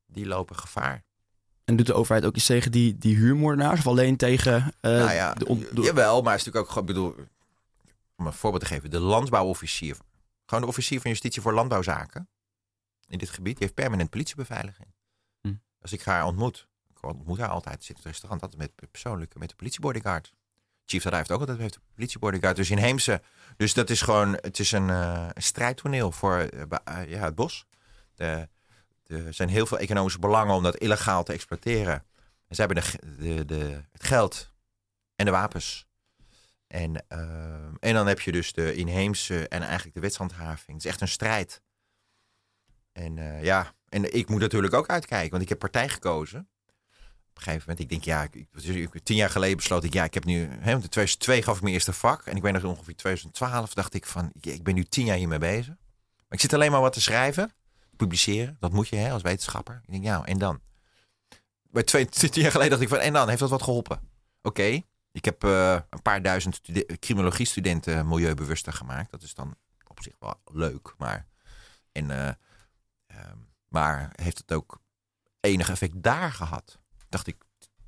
die lopen gevaar. En doet de overheid ook iets tegen die, die huurmoordenaars? Of alleen tegen eh, Nou ja, de Jawel, maar het is natuurlijk ook gewoon, ik bedoel, om een voorbeeld te geven, de landbouwofficier, gewoon de officier van justitie voor landbouwzaken in dit gebied, die heeft permanent politiebeveiliging. Hm. Als ik haar ontmoet, ik ontmoet haar altijd, zit in het restaurant altijd met persoonlijke, met de politiebodyguard. Chief Tada heeft ook altijd heeft politiebodyguard, dus inheemse. Dus dat is gewoon, het is een, eh, strijdtoneel voor eh, eh, ja, het bos. Er zijn heel veel economische belangen om dat illegaal te exploiteren. En ze hebben de, de, het geld en de wapens. En, en dan heb je dus de inheemse en eigenlijk de wetshandhaving. Het is echt een strijd. En ja, en ik moet natuurlijk ook uitkijken, want ik heb partij gekozen. Op een gegeven moment, ik denk, ja, ik, tien jaar geleden besloot ik, ja, ik heb nu, hè, in 2002 gaf ik mijn eerste vak. En ik ben nog ongeveer 2012, dacht ik van, ik, ben nu tien jaar hiermee bezig. Maar ik zit alleen maar wat te schrijven, publiceren. Dat moet je hè, als wetenschapper. Ik denk, ja, en dan? Bij twee, tien jaar geleden dacht ik van, en dan? Heeft dat wat geholpen? Oké, ik heb eh, een paar duizend stude- criminologie-studenten milieubewuster gemaakt. Dat is dan op zich wel leuk, maar... En, eh, ehm, maar heeft het ook enig effect daar gehad? Dacht ik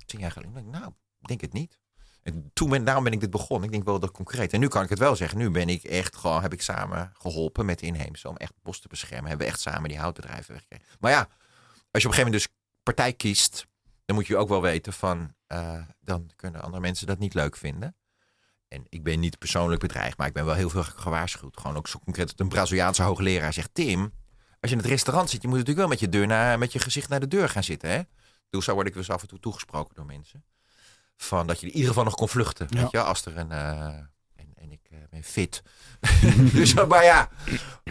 tien jaar geleden. ik, Nou, ik denk het niet. En toen ben, daarom ben ik dit begonnen. Ik denk wel dat concreet. En nu kan ik het wel zeggen. Nu ben ik echt gewoon, heb ik samen geholpen met de inheemse om echt bos te beschermen. Hebben we echt samen die houtbedrijven weggekregen. Maar ja, als je op een gegeven moment dus partij kiest, dan moet je ook wel weten van, eh, dan kunnen andere mensen dat niet leuk vinden. En ik ben niet persoonlijk bedreigd, maar ik ben wel heel veel gewaarschuwd. Gewoon ook zo concreet dat een Braziliaanse hoogleraar zegt, Tim, als je in het restaurant zit, je moet natuurlijk wel met je, deur naar, met je gezicht naar de deur gaan zitten. Hè? Dus zo word ik dus af en toe toegesproken door mensen. Van dat je in ieder geval nog kon vluchten. Ja. Weet je, als er een. eh, en, en ik eh, ben fit. dus, maar ja.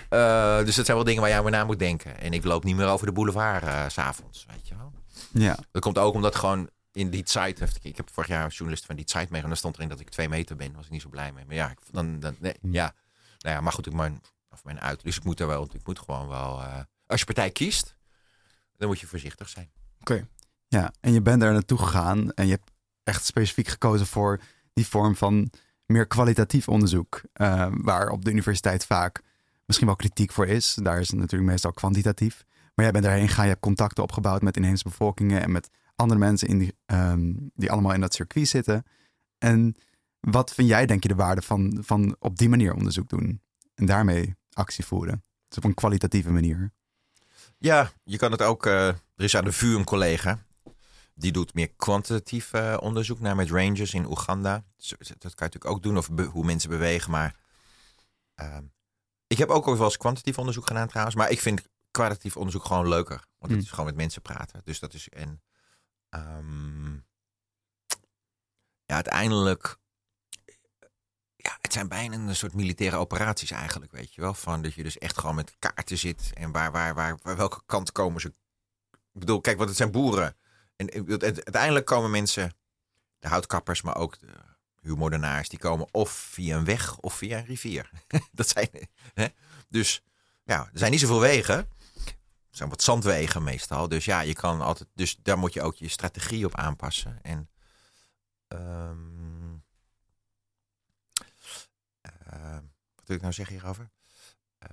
eh, dus dat zijn wel dingen waar je over na moet denken. En ik loop niet meer over de boulevard s s'avonds. Weet je wel. Ja, Dat komt ook omdat gewoon in die site. heeft- Ik heb vorig jaar een journalist van die site meegenomen. Daar stond erin dat ik twee meter ben. was ik niet zo blij mee. Maar ja, ik, dan, dan, nee, Hm. ja. Nou ja, maar goed, ik mijn, of mijn uit. Dus ik moet er wel. Ik moet gewoon wel. als je partij kiest, dan moet je voorzichtig zijn. Ja. En je bent daar naartoe gegaan en je hebt echt specifiek gekozen voor die vorm van meer kwalitatief onderzoek. eh, waar op de universiteit vaak misschien wel kritiek voor is. Daar is het natuurlijk meestal kwantitatief. Maar jij bent daarheen gegaan, je hebt contacten opgebouwd met inheemse bevolkingen en met andere mensen in die, ehm, die allemaal in dat circuit zitten. En wat vind jij, denk je, de waarde van, van op die manier onderzoek doen en daarmee actie voeren? Dus op een kwalitatieve manier. Ja, je kan het ook. eh, er is aan de VU een collega. Die doet meer kwantitatief eh, onderzoek naar met rangers in Oeganda. Dat kan je natuurlijk ook doen, of hoe mensen bewegen. Maar ehm, ik heb ook wel eens kwantitatief onderzoek gedaan trouwens. Maar ik vind kwalitatief onderzoek gewoon leuker. Want het Hmm. is gewoon met mensen praten. Dus dat is. En ehm, ja, uiteindelijk. Ja, het zijn bijna een soort militaire operaties eigenlijk, weet je wel. Van dat je dus echt gewoon met kaarten zit. En waar, waar, waar, waar welke kant komen ze. Ik bedoel, kijk, want het zijn boeren. En uiteindelijk komen mensen, de houtkappers, maar ook de huurmoordenaars, die komen of via een weg of via een rivier. dat zijn, hè? Dus ja, er zijn niet zoveel wegen. Er zijn wat zandwegen meestal. Dus ja, je kan altijd. Dus daar moet je ook je strategie op aanpassen. En. ehm, eh, wat wil ik nou zeggen hierover? Eh,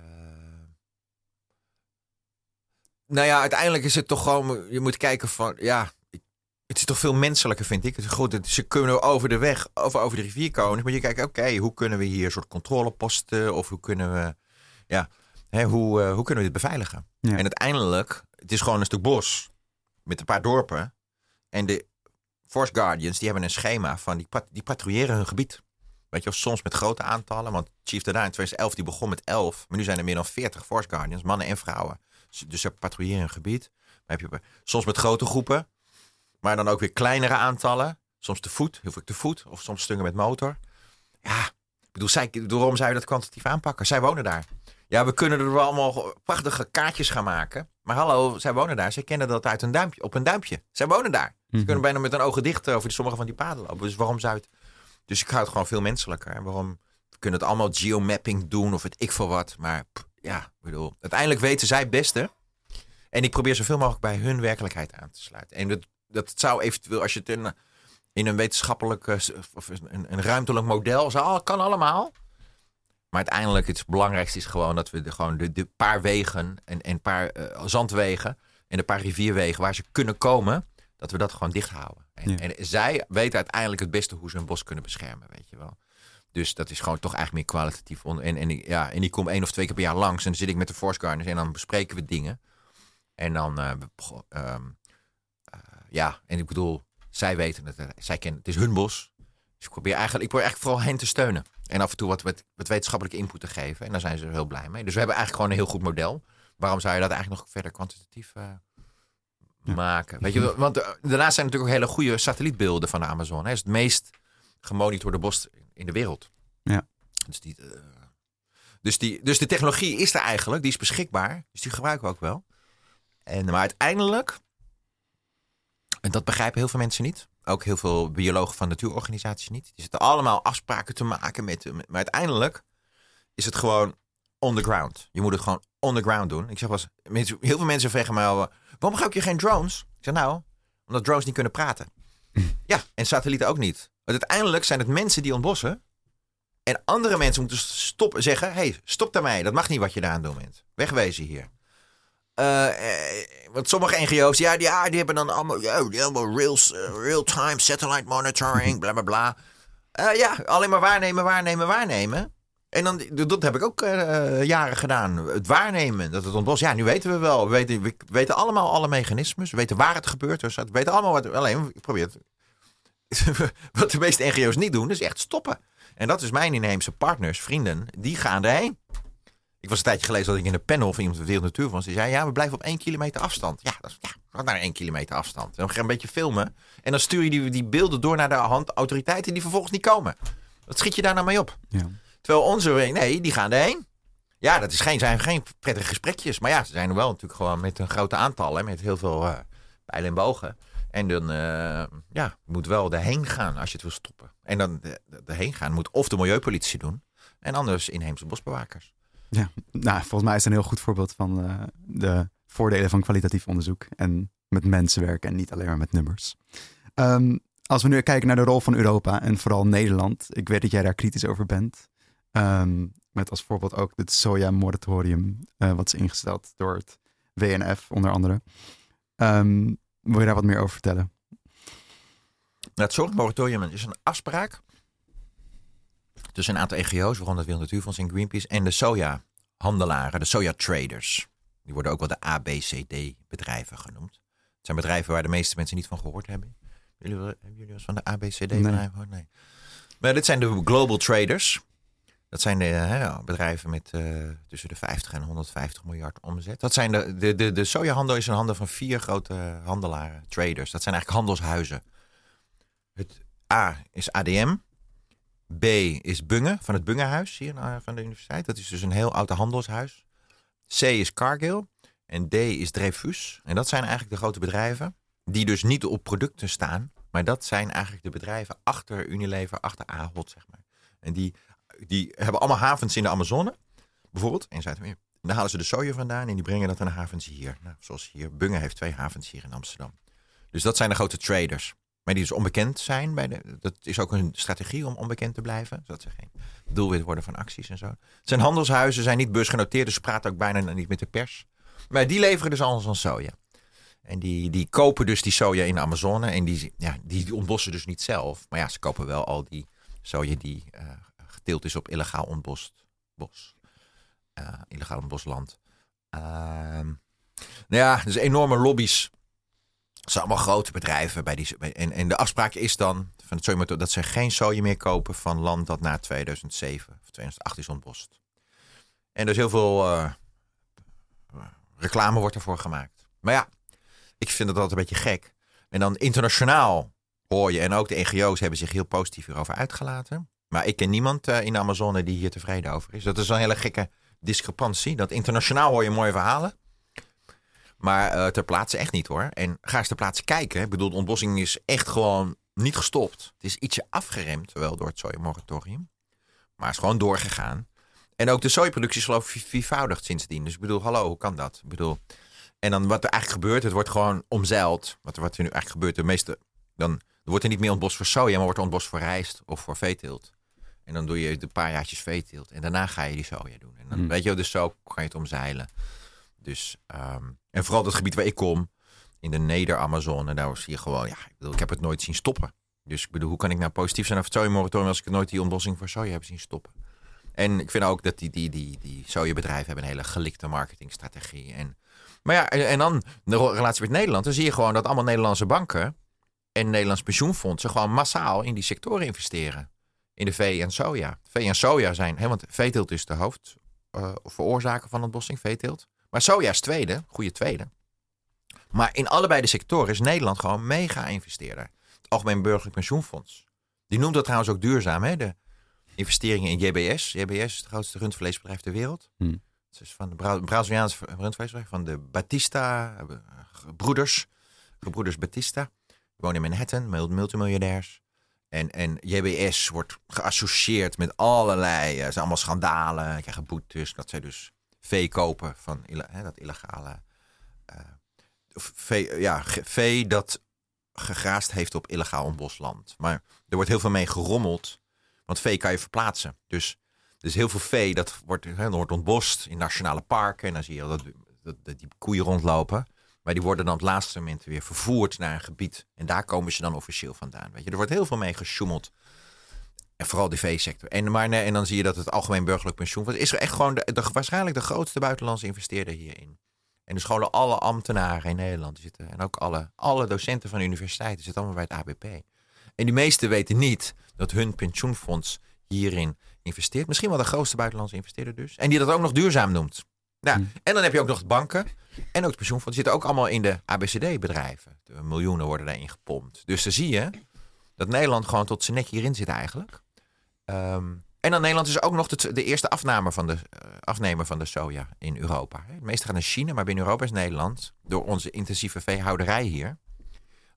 nou ja, uiteindelijk is het toch gewoon. Je moet kijken van. Ja, is toch veel menselijker, vind ik. Goed, ze kunnen over de weg, over, over de rivier komen. Maar je kijkt, oké, hoe kunnen we hier een soort controleposten. Of hoe kunnen we. Ja, hè, hoe, eh, hoe kunnen we dit beveiligen? Ja. En uiteindelijk, het is gewoon een stuk bos. Met een paar dorpen. En de Force Guardians, die hebben een schema van. Die, pat- die patrouilleren hun gebied. Weet je, of soms met grote aantallen. Want Chief Dada in 2011 die begon met 11. Maar nu zijn er meer dan 40 Force Guardians, mannen en vrouwen. Dus- Dus ze patrouilleren een gebied. Maar heb je soms met grote groepen. Maar dan ook weer kleinere aantallen. Soms te voet, heel veel te voet. Of soms stukken met motor. Ja, ik bedoel, zij, waarom zou je dat kwantitatief aanpakken? Zij wonen daar. Ja, we kunnen er wel allemaal prachtige kaartjes gaan maken. Maar hallo, zij wonen daar. Zij kennen dat uit een duimpje, op een duimpje. Zij wonen daar. Ze Mhm. kunnen bijna met een ogen dicht over die, sommige van die paden lopen. Dus waarom zou het... Dus ik hou het gewoon veel menselijker. En waarom... We kunnen het allemaal geomapping doen of het ik voor wat. Maar pff, ja, ik bedoel... Uiteindelijk weten zij het beste. En ik probeer zoveel mogelijk bij hun werkelijkheid aan te sluiten. En dat, dat zou eventueel, als je het in, in een wetenschappelijk eh, of een, een ruimtelijk model zou, kan allemaal. Maar uiteindelijk het belangrijkste is gewoon dat we de, gewoon de, de paar wegen en een paar eh, zandwegen en een paar rivierwegen waar ze kunnen komen, dat we dat gewoon dicht houden. En, Ja. en zij weten uiteindelijk het beste hoe ze een bos kunnen beschermen, weet je wel. Dus dat is gewoon toch eigenlijk meer kwalitatief. En, en, ik- ja, en die kom één of twee keer per jaar langs. En dan zit ik met de Forest Gardens en dan bespreken we dingen. En dan, eh, ehm, eh, ja, en ik bedoel, zij weten het. eh, Zij kennen het. is hun bos. Dus ik probeer eigenlijk, ik probeer eigenlijk vooral hen te steunen. En af en toe wat, wat, wat wetenschappelijke input te geven. En daar zijn ze heel blij mee. Dus we hebben eigenlijk gewoon een heel goed model. Waarom zou je dat eigenlijk nog verder kwantitatief eh, Ja. maken? Weet je, want eh, daarnaast zijn natuurlijk ook hele goede satellietbeelden van de Amazon. Het is het meest gemonitorde bos in de wereld. Ja. Dus, die, dus, die, dus de technologie is er eigenlijk, die is beschikbaar. Dus die gebruiken we ook wel. En, maar uiteindelijk, en dat begrijpen heel veel mensen niet. Ook heel veel biologen van natuurorganisaties niet. Die zitten allemaal afspraken te maken met. Maar uiteindelijk is het gewoon on the ground. Je moet het gewoon on the ground doen. Ik zeg wel eens, heel veel mensen vragen mij al, waarom gebruik je geen drones? Ik zeg nou, omdat drones niet kunnen praten. Ja, en satellieten ook niet. Want uiteindelijk zijn het mensen die ontbossen. En andere mensen moeten stoppen, zeggen: hey, stop daarmee. Dat mag niet wat je daar aan doen bent. Wegwezen hier. Eh, eh, want sommige NGO's, ja, die, ja, die hebben dan allemaal, ja, allemaal real, eh, real-time satellite monitoring, bla bla bla. Ja, alleen maar waarnemen, waarnemen, waarnemen. En dan, dat heb ik ook jaren gedaan. Het waarnemen, dat het ontbos. Ja, nu weten we wel. We weten, we weten allemaal alle mechanismes. We weten waar het gebeurt. Dus we weten allemaal wat. Alleen, ik probeer het. wat de meeste NGO's niet doen, is echt stoppen. En dat is mijn inheemse partners, vrienden. Die gaan erheen. Ik was een tijdje geleden dat ik in een panel van iemand van de Wereld Natuurfonds. Die zei, ja, we blijven op één kilometer afstand. Ja, dat is, ja naar één kilometer afstand. Dan ga je een beetje filmen. En dan stuur je die, die beelden door naar de hand autoriteiten die vervolgens niet komen. Wat schiet je daar nou mee op? Ja. Terwijl onze, nee, die gaan erheen. Ja, dat is geen, zijn geen prettige gesprekjes. Maar ja, ze zijn er wel natuurlijk gewoon met een grote aantal. Hè, met heel veel eh pijlen en bogen. En dan, eh, ja, moet wel erheen gaan als je het wil stoppen. En dan de, de- erheen gaan moet of de milieupolitie doen. En anders inheemse bosbewakers. Ja, nou, volgens mij is het een heel goed voorbeeld van eh, de voordelen van kwalitatief onderzoek. En met mensen werken en niet alleen maar met nummers. Ehm, als we nu kijken naar de rol van Europa en vooral Nederland. Ik weet dat jij daar kritisch over bent. Ehm, met als voorbeeld ook het soja-moratorium, eh, wat is ingesteld door het WNF onder andere. Ehm, wil je daar wat meer over vertellen? Nou, het zorgmoratorium is een afspraak tussen een aantal NGO's, waaronder het Wereld Natuurfonds en Greenpeace, en de soja-handelaren, de soja-traders. Die worden ook wel de ABCD-bedrijven genoemd. Het zijn bedrijven waar de meeste mensen niet van gehoord hebben. Jullie, hebben jullie wel eens van de ABCD-bedrijven Nee. gehoord? Nee. Maar dit zijn de global traders. Dat zijn de hè, bedrijven met eh, tussen de 50 en 150 miljard omzet. Dat zijn de, de, de, de sojahandel is in handen van vier grote handelaren, traders. Dat zijn eigenlijk handelshuizen. Het A is ADM. B is Bunge, van het Bungehuis hier eh, van de universiteit. Dat is dus een heel oud handelshuis. C is Cargill. En D is Dreyfus. En dat zijn eigenlijk de grote bedrijven. Die dus niet op producten staan. Maar dat zijn eigenlijk de bedrijven achter Unilever, achter Ahold, zeg maar. En die, die hebben allemaal havens in de Amazone. Bijvoorbeeld in Zuid-Amerika. Daar halen ze de soja vandaan en die brengen dat naar havens hier. Nou, zoals hier. Bunge heeft twee havens hier in Amsterdam. Dus dat zijn de grote traders. Maar die dus onbekend zijn. Bij de, dat is ook een strategie om onbekend te blijven. Zodat ze geen doelwit worden van acties en zo. Het zijn handelshuizen, zijn niet beursgenoteerd. Dus ze praten ook bijna niet met de pers. Maar die leveren dus al zo'n soja. En die, die kopen dus die soja in de Amazone. En die, ja, die, ontbossen dus niet zelf. Maar ja, ze kopen wel al die soja die eh, geteeld is op illegaal ontbost bos. Eh, illegaal ontbost land. Ehm, nou ja, dus enorme lobby's. Het zijn allemaal grote bedrijven. Bij die, en, en de afspraak is dan van het sojamotor dat ze geen soja meer kopen van land dat na 2007 of 2008 is ontbost. En er is heel veel eh, reclame wordt ervoor gemaakt. Maar ja, ik vind het altijd een beetje gek. En dan internationaal hoor je, en ook de NGO's hebben zich heel positief hierover uitgelaten. Maar ik ken niemand eh, in de Amazone die hier tevreden over is. Dat is een hele gekke discrepantie. Dat internationaal hoor je mooie verhalen. Maar eh, ter plaatse echt niet hoor. En ga eens ter plaatse kijken. Ik bedoel, de ontbossing is echt gewoon niet gestopt. Het is ietsje afgeremd, wel door het sojamoratorium. Maar het is gewoon doorgegaan. En ook de sojaproductie is geloof ik viervoudigd sindsdien. Dus ik bedoel, hallo, hoe kan dat? Ik bedoel, en dan wat er eigenlijk gebeurt, het wordt gewoon omzeild. Wat er, wat er nu eigenlijk gebeurt, de meeste, dan er wordt er niet meer ontbost voor soja, maar wordt er ontbost voor rijst of voor veeteelt. En dan doe je een paar jaartjes veeteelt. En daarna ga je die soja doen. En dan Hmm. weet je, dus zo kan je het omzeilen. Dus, ehm, en vooral dat gebied waar ik kom, in de Neder-Amazone, daar zie je gewoon, ja, ik, bedoel, ik heb het nooit zien stoppen. Dus ik bedoel, hoe kan ik nou positief zijn over het sojamoratorium als ik nooit die ontbossing voor soja heb zien stoppen? En ik vind ook dat die, die, die, die sojabedrijven hebben een hele gelikte marketingstrategie. En, maar ja, en, dan de relatie met Nederland. Dan zie je gewoon dat allemaal Nederlandse banken en Nederlands pensioenfondsen gewoon massaal in die sectoren investeren. In de vee en soja. Vee en soja zijn, hè, want veeteelt is de hoofdveroorzaker van ontbossing, veeteelt. Maar soja is tweede, goede tweede. Maar in allebei de sectoren is Nederland gewoon mega investeerder. Het Algemeen Burgerlijk Pensioenfonds. Die noemt dat trouwens ook duurzaam, hè? De investeringen in JBS. JBS is het grootste rundvleesbedrijf ter wereld. Hmm. Het is van de Bra Braziliaanse rundvleesbedrijf, van de Batista eh, broeders. Gebroeders Batista. Die wonen in Manhattan, mul- multimiljonairs. En, en JBS wordt geassocieerd met allerlei, uh, zijn allemaal schandalen, krijgen boetes, dat zij dus vee kopen van hè, dat illegale eh, of vee, ja, ge- vee dat gegraast heeft op illegaal ontbosland. Maar er wordt heel veel mee gerommeld, want vee kan je verplaatsen. Dus is heel veel vee dat wordt, hè, wordt ontbost in nationale parken. En dan zie je dat, dat, dat die koeien rondlopen. Maar die worden dan op het laatste moment weer vervoerd naar een gebied. En daar komen ze dan officieel vandaan. Weet je, er wordt heel veel mee gesjoemeld. En vooral de veesector. En, maar, nee, en dan zie je dat het Algemeen Burgerlijk Pensioenfonds is er echt gewoon de, de- waarschijnlijk de grootste buitenlandse investeerder hierin. En dus gewoon alle ambtenaren in Nederland zitten. En ook alle, alle docenten van de universiteiten zitten allemaal bij het ABP. En die meesten weten niet dat hun pensioenfonds hierin investeert. Misschien wel de grootste buitenlandse investeerder dus. En die dat ook nog duurzaam noemt. Nou, Hmm. En dan heb je ook nog de banken en ook het pensioenfonds. Die zitten ook allemaal in de ABCD-bedrijven. De miljoenen worden daarin gepompt. Dus dan zie je dat Nederland gewoon tot zijn nek hierin zit eigenlijk. Ehm, en dan Nederland is ook nog de, de eerste afname van de, eh, afnemer van de soja in Europa. Het meeste gaat naar China, maar binnen Europa is Nederland, door onze intensieve veehouderij hier,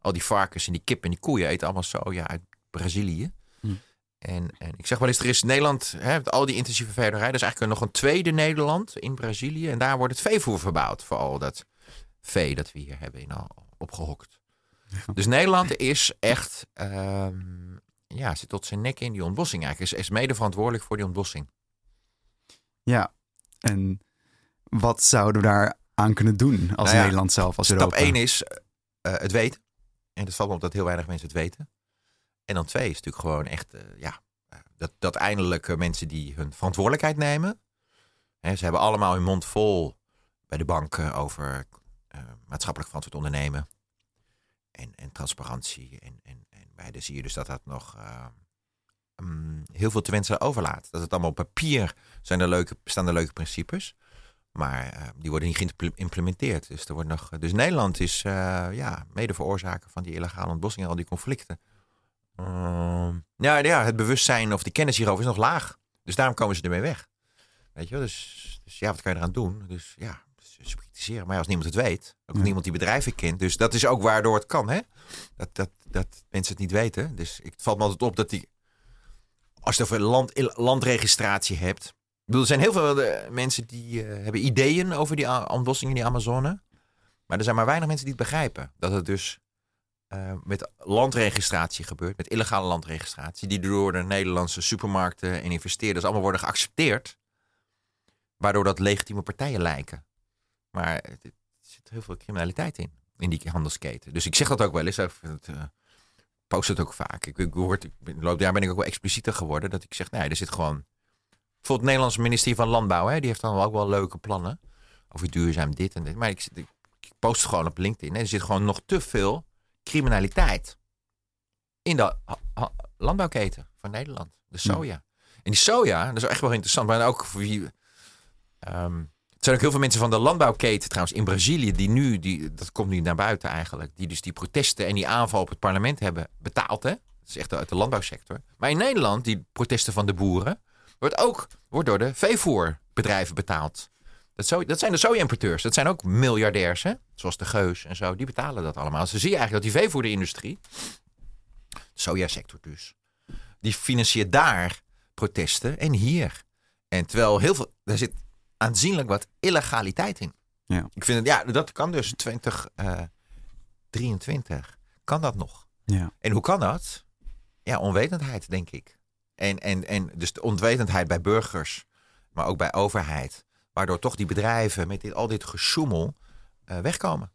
al die varkens en die kip en die koeien eten allemaal soja uit Brazilië. Hm. En, en ik zeg wel eens, er is Nederland, hè, al die intensieve veehouderij, er is eigenlijk nog een tweede Nederland in Brazilië. En daar wordt het veevoer verbouwd voor al dat vee dat we hier hebben in al opgehokt. Dus Nederland is echt, ehm, ja, zit tot zijn nek in die ontbossing eigenlijk. Is, is mede verantwoordelijk voor die ontbossing. Ja, en wat zouden we daar aan kunnen doen als Nou ja, Nederland zelf, als Stap Europa? 1 is eh, het weten. En het valt me op dat heel weinig mensen het weten. En dan twee is natuurlijk gewoon echt, eh, ja, eh, dat, dat eindelijk mensen die hun verantwoordelijkheid nemen. Hè, ze hebben allemaal hun mond vol bij de banken over maatschappelijk verantwoord ondernemen. En, en transparantie. En, en bij de zie je dus dat dat nog eh, mm, heel veel te wensen overlaat. Dat het allemaal op papier zijn er leuke, staan er leuke principes. Maar eh, die worden niet geïmplementeerd. Dus, er wordt nog, dus Nederland is eh, ja, mede veroorzaker van die illegale ontbossing en al die conflicten. Ehm, ja, ja, het bewustzijn of de kennis hierover is nog laag. Dus daarom komen ze ermee weg. Weet je wel? Dus, dus ja, wat kan je eraan doen? Dus ja, ze. Maar als niemand het weet, ook Ja. niemand die bedrijven kent. Dus dat is ook waardoor het kan, hè? Dat, dat, dat mensen het niet weten. Dus ik, het valt me altijd op dat die... Als je het over land, landregistratie hebt... Ik bedoel, er zijn heel veel eh, mensen die eh, hebben ideeën over die ontbossing in die Amazone. Maar er zijn maar weinig mensen die het begrijpen. Dat het dus eh, met landregistratie gebeurt, met illegale landregistratie, die door de Nederlandse supermarkten en investeerders allemaal worden geaccepteerd. Waardoor dat legitieme partijen lijken. Maar er zit heel veel criminaliteit in, in die handelsketen. Dus ik zeg dat ook wel eens. Ik het, eh, post het ook vaak. Ik, ik, ik ben, loop jaar ben ik ook wel explicieter geworden. Dat ik zeg, nee, er zit gewoon... Bijvoorbeeld het Nederlandse ministerie van Landbouw, hè, die heeft dan ook wel leuke plannen. Over duurzaam dit en dit. Maar ik, ik, post het gewoon op LinkedIn. Hè. Er zit gewoon nog te veel criminaliteit in de landbouwketen van Nederland. De soja. En die soja, dat is echt wel interessant. Maar ook voor wie... ehm, zijn ook heel veel mensen van de landbouwketen trouwens in Brazilië die nu, die, dat komt nu naar buiten eigenlijk, die dus die protesten en die aanval op het parlement hebben betaald. Hè? Dat is echt uit de landbouwsector. Maar in Nederland, die protesten van de boeren, wordt ook wordt door de veevoerbedrijven betaald. Dat, zo, dat zijn de soja-importeurs. Dat zijn ook miljardairs, hè? zoals de Geus en zo. Die betalen dat allemaal. Dus dan zie je eigenlijk dat die veevoederindustrie, de sojasector dus, die financiert daar protesten en hier. En terwijl heel veel, daar zit aanzienlijk wat illegaliteit in. Ja. Ik vind het, ja, dat kan dus 2023. kan dat nog? Ja. En hoe kan dat? Ja, onwetendheid, denk ik. En, en, en dus de onwetendheid bij burgers, maar ook bij overheid. Waardoor toch die bedrijven met dit, al dit gesjoemel eh, wegkomen.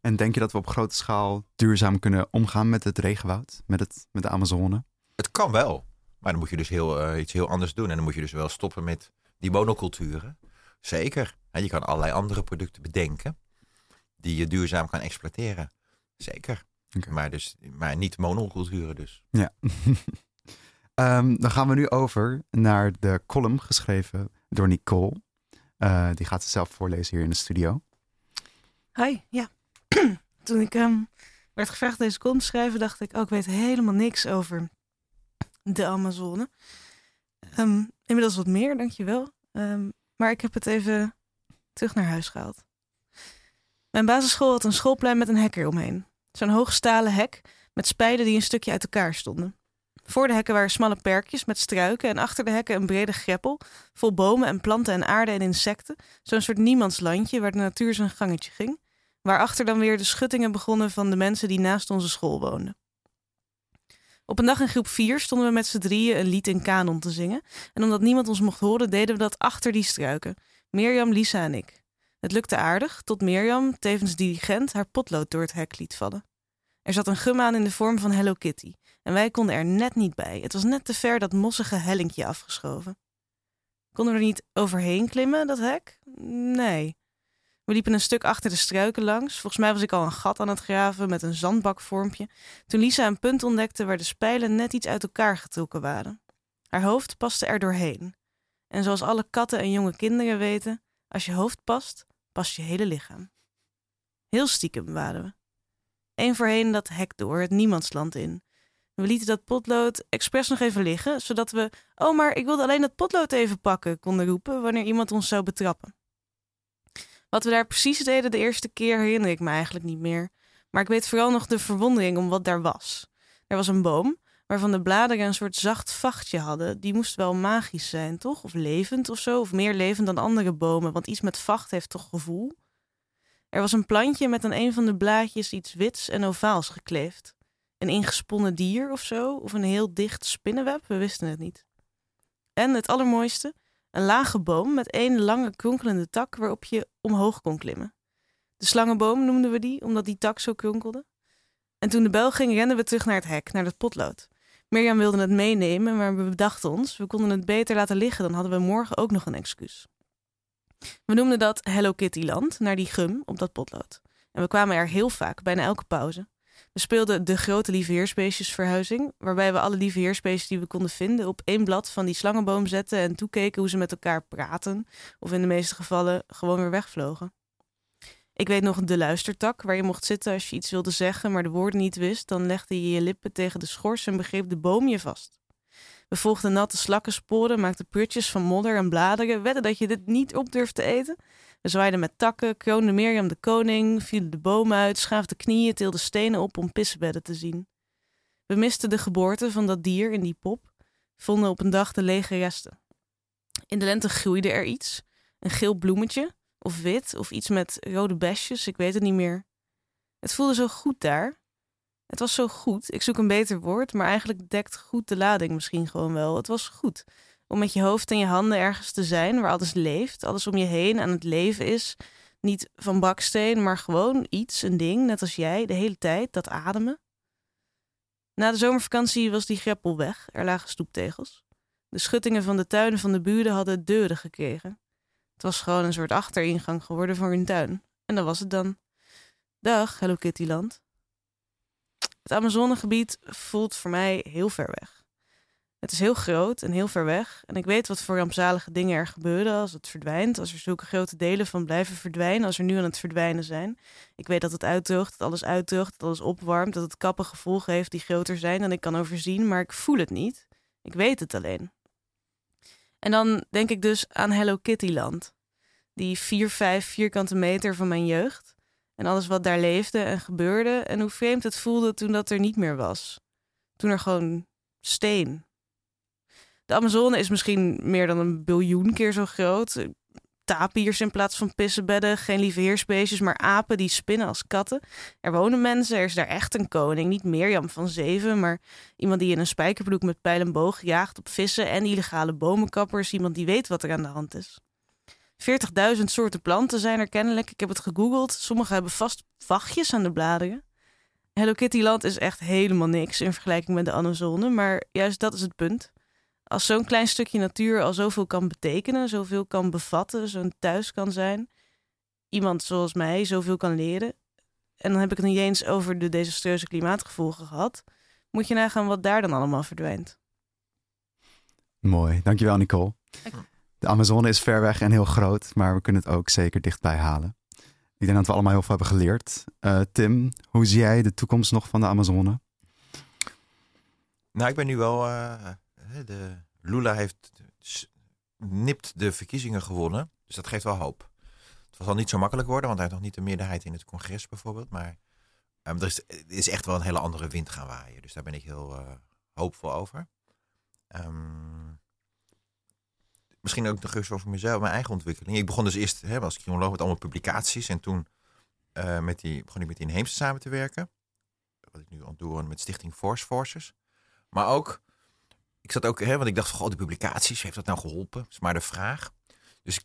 En denk je dat we op grote schaal duurzaam kunnen omgaan met het regenwoud, met, het, met de Amazone? Het kan wel. Maar dan moet je dus heel, eh, iets heel anders doen. En dan moet je dus wel stoppen met die monoculturen. Zeker. En je kan allerlei andere producten bedenken die je duurzaam kan exploiteren. Zeker. Maar, dus, maar niet monoculturen dus. Ja. Ehm, dan gaan we nu over naar de column geschreven door Nicole. Eh, die gaat ze zelf voorlezen hier in de studio. Hi, ja. Toen ik ehm, werd gevraagd deze column te schrijven, dacht ik, oh, ik weet helemaal niks over de Amazone. Ehm, inmiddels wat meer, dankjewel. Ehm maar ik heb het even terug naar huis gehaald. Mijn basisschool had een schoolplein met een hek eromheen. Zo'n hoog stalen hek met spijlen die een stukje uit elkaar stonden. Voor de hekken waren smalle perkjes met struiken en achter de hekken een brede greppel vol bomen en planten en aarde en insecten. Zo'n soort niemandslandje waar de natuur zijn gangetje ging. Waarachter dan weer de schuttingen begonnen van de mensen die naast onze school woonden. Op een dag in groep 4 stonden we met z'n drieën een lied in kanon te zingen. En omdat niemand ons mocht horen, deden we dat achter die struiken. Mirjam, Lisa en ik. Het lukte aardig, tot Mirjam, tevens dirigent, haar potlood door het hek liet vallen. Er zat een gum aan in de vorm van Hello Kitty. En wij konden er net niet bij. Het was net te ver dat mossige hellinkje afgeschoven. Konden we er niet overheen klimmen, dat hek? Nee. We liepen een stuk achter de struiken langs. Volgens mij was ik al een gat aan het graven met een zandbakvormpje. Toen Lisa een punt ontdekte waar de spijlen net iets uit elkaar getrokken waren. Haar hoofd paste er doorheen. En zoals alle katten en jonge kinderen weten, als je hoofd past, past je hele lichaam. Heel stiekem waren we. Eén voorheen dat hek door, het niemandsland in. We lieten dat potlood expres nog even liggen, zodat we, oh maar ik wilde alleen dat potlood even pakken, konden roepen wanneer iemand ons zou betrappen. Wat we daar precies deden de eerste keer herinner ik me eigenlijk niet meer. Maar ik weet vooral nog de verwondering om wat daar was. Er was een boom waarvan de bladeren een soort zacht vachtje hadden. Die moest wel magisch zijn, toch? Of levend of zo. Of meer levend dan andere bomen, want iets met vacht heeft toch gevoel. Er was een plantje met aan een van de blaadjes iets wits en ovaals gekleefd. Een ingesponnen dier of zo, of een heel dicht spinnenweb, we wisten het niet. En het allermooiste, een lage boom met één lange kronkelende tak waarop je omhoog kon klimmen. De slangenboom noemden we die, omdat die tak zo kronkelde. En toen de bel ging, renden we terug naar het hek, naar het potlood. Mirjam wilde het meenemen, maar we bedachten ons, we konden het beter laten liggen, dan hadden we morgen ook nog een excuus. We noemden dat Hello Kitty Land, naar die gum op dat potlood. En we kwamen er heel vaak, bijna elke pauze. We speelden de grote lieveheersbeestjesverhuizing, waarbij we alle lieveheersbeestjes die we konden vinden op één blad van die slangenboom zetten en toekeken hoe ze met elkaar praten, of in de meeste gevallen gewoon weer wegvlogen. Ik weet nog de luistertak, waar je mocht zitten als je iets wilde zeggen, maar de woorden niet wist, dan legde je je lippen tegen de schors en begreep de boom je vast. We volgden natte slakkensporen, maakten putjes van modder en bladeren, wedden dat je dit niet op durft te eten. We zwaaiden met takken, kroonden Mirjam de koning, vielen de boom uit, schaafden knieën, tilden stenen op om pissebedden te zien. We misten de geboorte van dat dier in die pop, vonden op een dag de lege resten. In de lente groeide er iets, een geel bloemetje, of wit, of iets met rode besjes, ik weet het niet meer. Het voelde zo goed daar. Het was zo goed, ik zoek een beter woord, maar eigenlijk dekt goed de lading misschien gewoon wel. Het was goed om met je hoofd en je handen ergens te zijn waar alles leeft, alles om je heen aan het leven is. Niet van baksteen, maar gewoon iets, een ding, net als jij, de hele tijd, dat ademen. Na de zomervakantie was die greppel weg, er lagen stoeptegels. De schuttingen van de tuinen van de buren hadden deuren gekregen. Het was gewoon een soort achteringang geworden voor hun tuin. En dat was het dan. Dag, Hello Kittyland. Het Amazonegebied voelt voor mij heel ver weg. Het is heel groot en heel ver weg. En ik weet wat voor rampzalige dingen er gebeuren als het verdwijnt. Als er zulke grote delen van blijven verdwijnen. Als er nu aan het verdwijnen zijn. Ik weet dat het uitdroogt, dat alles uitdroogt, dat alles opwarmt. Dat het kappen gevolgen heeft die groter zijn dan ik kan overzien. Maar ik voel het niet. Ik weet het alleen. En dan denk ik dus aan Hello Kitty Land. Die vier, vijf vierkante meter van mijn jeugd. En alles wat daar leefde en gebeurde. En hoe vreemd het voelde toen dat er niet meer was. Toen er gewoon steen, de Amazone is misschien meer dan een biljoen keer zo groot. Tapirs in plaats van pissenbedden, geen lieve heersbeestjes, maar apen die spinnen als katten. Er wonen mensen, er is daar echt een koning. Niet Mirjam van zeven, maar iemand die in een spijkerbroek met pijl en boog jaagt op vissen en illegale bomenkappers. Iemand die weet wat er aan de hand is. 40.000 soorten planten zijn er kennelijk. Ik heb het gegoogeld. Sommige hebben vast vachtjes aan de bladeren. Hello Kitty Land is echt helemaal niks in vergelijking met de Amazone. Maar juist dat is het punt. Als zo'n klein stukje natuur al zoveel kan betekenen, zoveel kan bevatten, zo'n thuis kan zijn, iemand zoals mij zoveel kan leren. En dan heb ik het niet eens over de desastreuze klimaatgevolgen gehad. Moet je nagaan wat daar dan allemaal verdwijnt. Mooi, dankjewel Nicole. De Amazone is ver weg en heel groot, maar we kunnen het ook zeker dichtbij halen. Ik denk dat we allemaal heel veel hebben geleerd. Eh, Tim, hoe zie jij de toekomst nog van de Amazone? Nou, ik ben nu wel. eh, de Lula heeft nipt de verkiezingen gewonnen. Dus dat geeft wel hoop. Het zal niet zo makkelijk worden, want hij heeft nog niet de meerderheid in het congres bijvoorbeeld. Maar ehm, er, is, is echt wel een hele andere wind gaan waaien. Dus daar ben ik heel eh, hoopvol over. Ehm, misschien ook nog eens over mezelf, mijn eigen ontwikkeling. Ik begon dus eerst hè, als criminoloog met allemaal publicaties. En toen eh, met die, begon ik met die inheemse samen te werken. Wat ik nu aan het doen met Stichting Force Forces. Maar ook, ik zat ook, hè, want ik dacht van, goh, de publicaties, heeft dat nou geholpen? Is maar de vraag. Dus ik,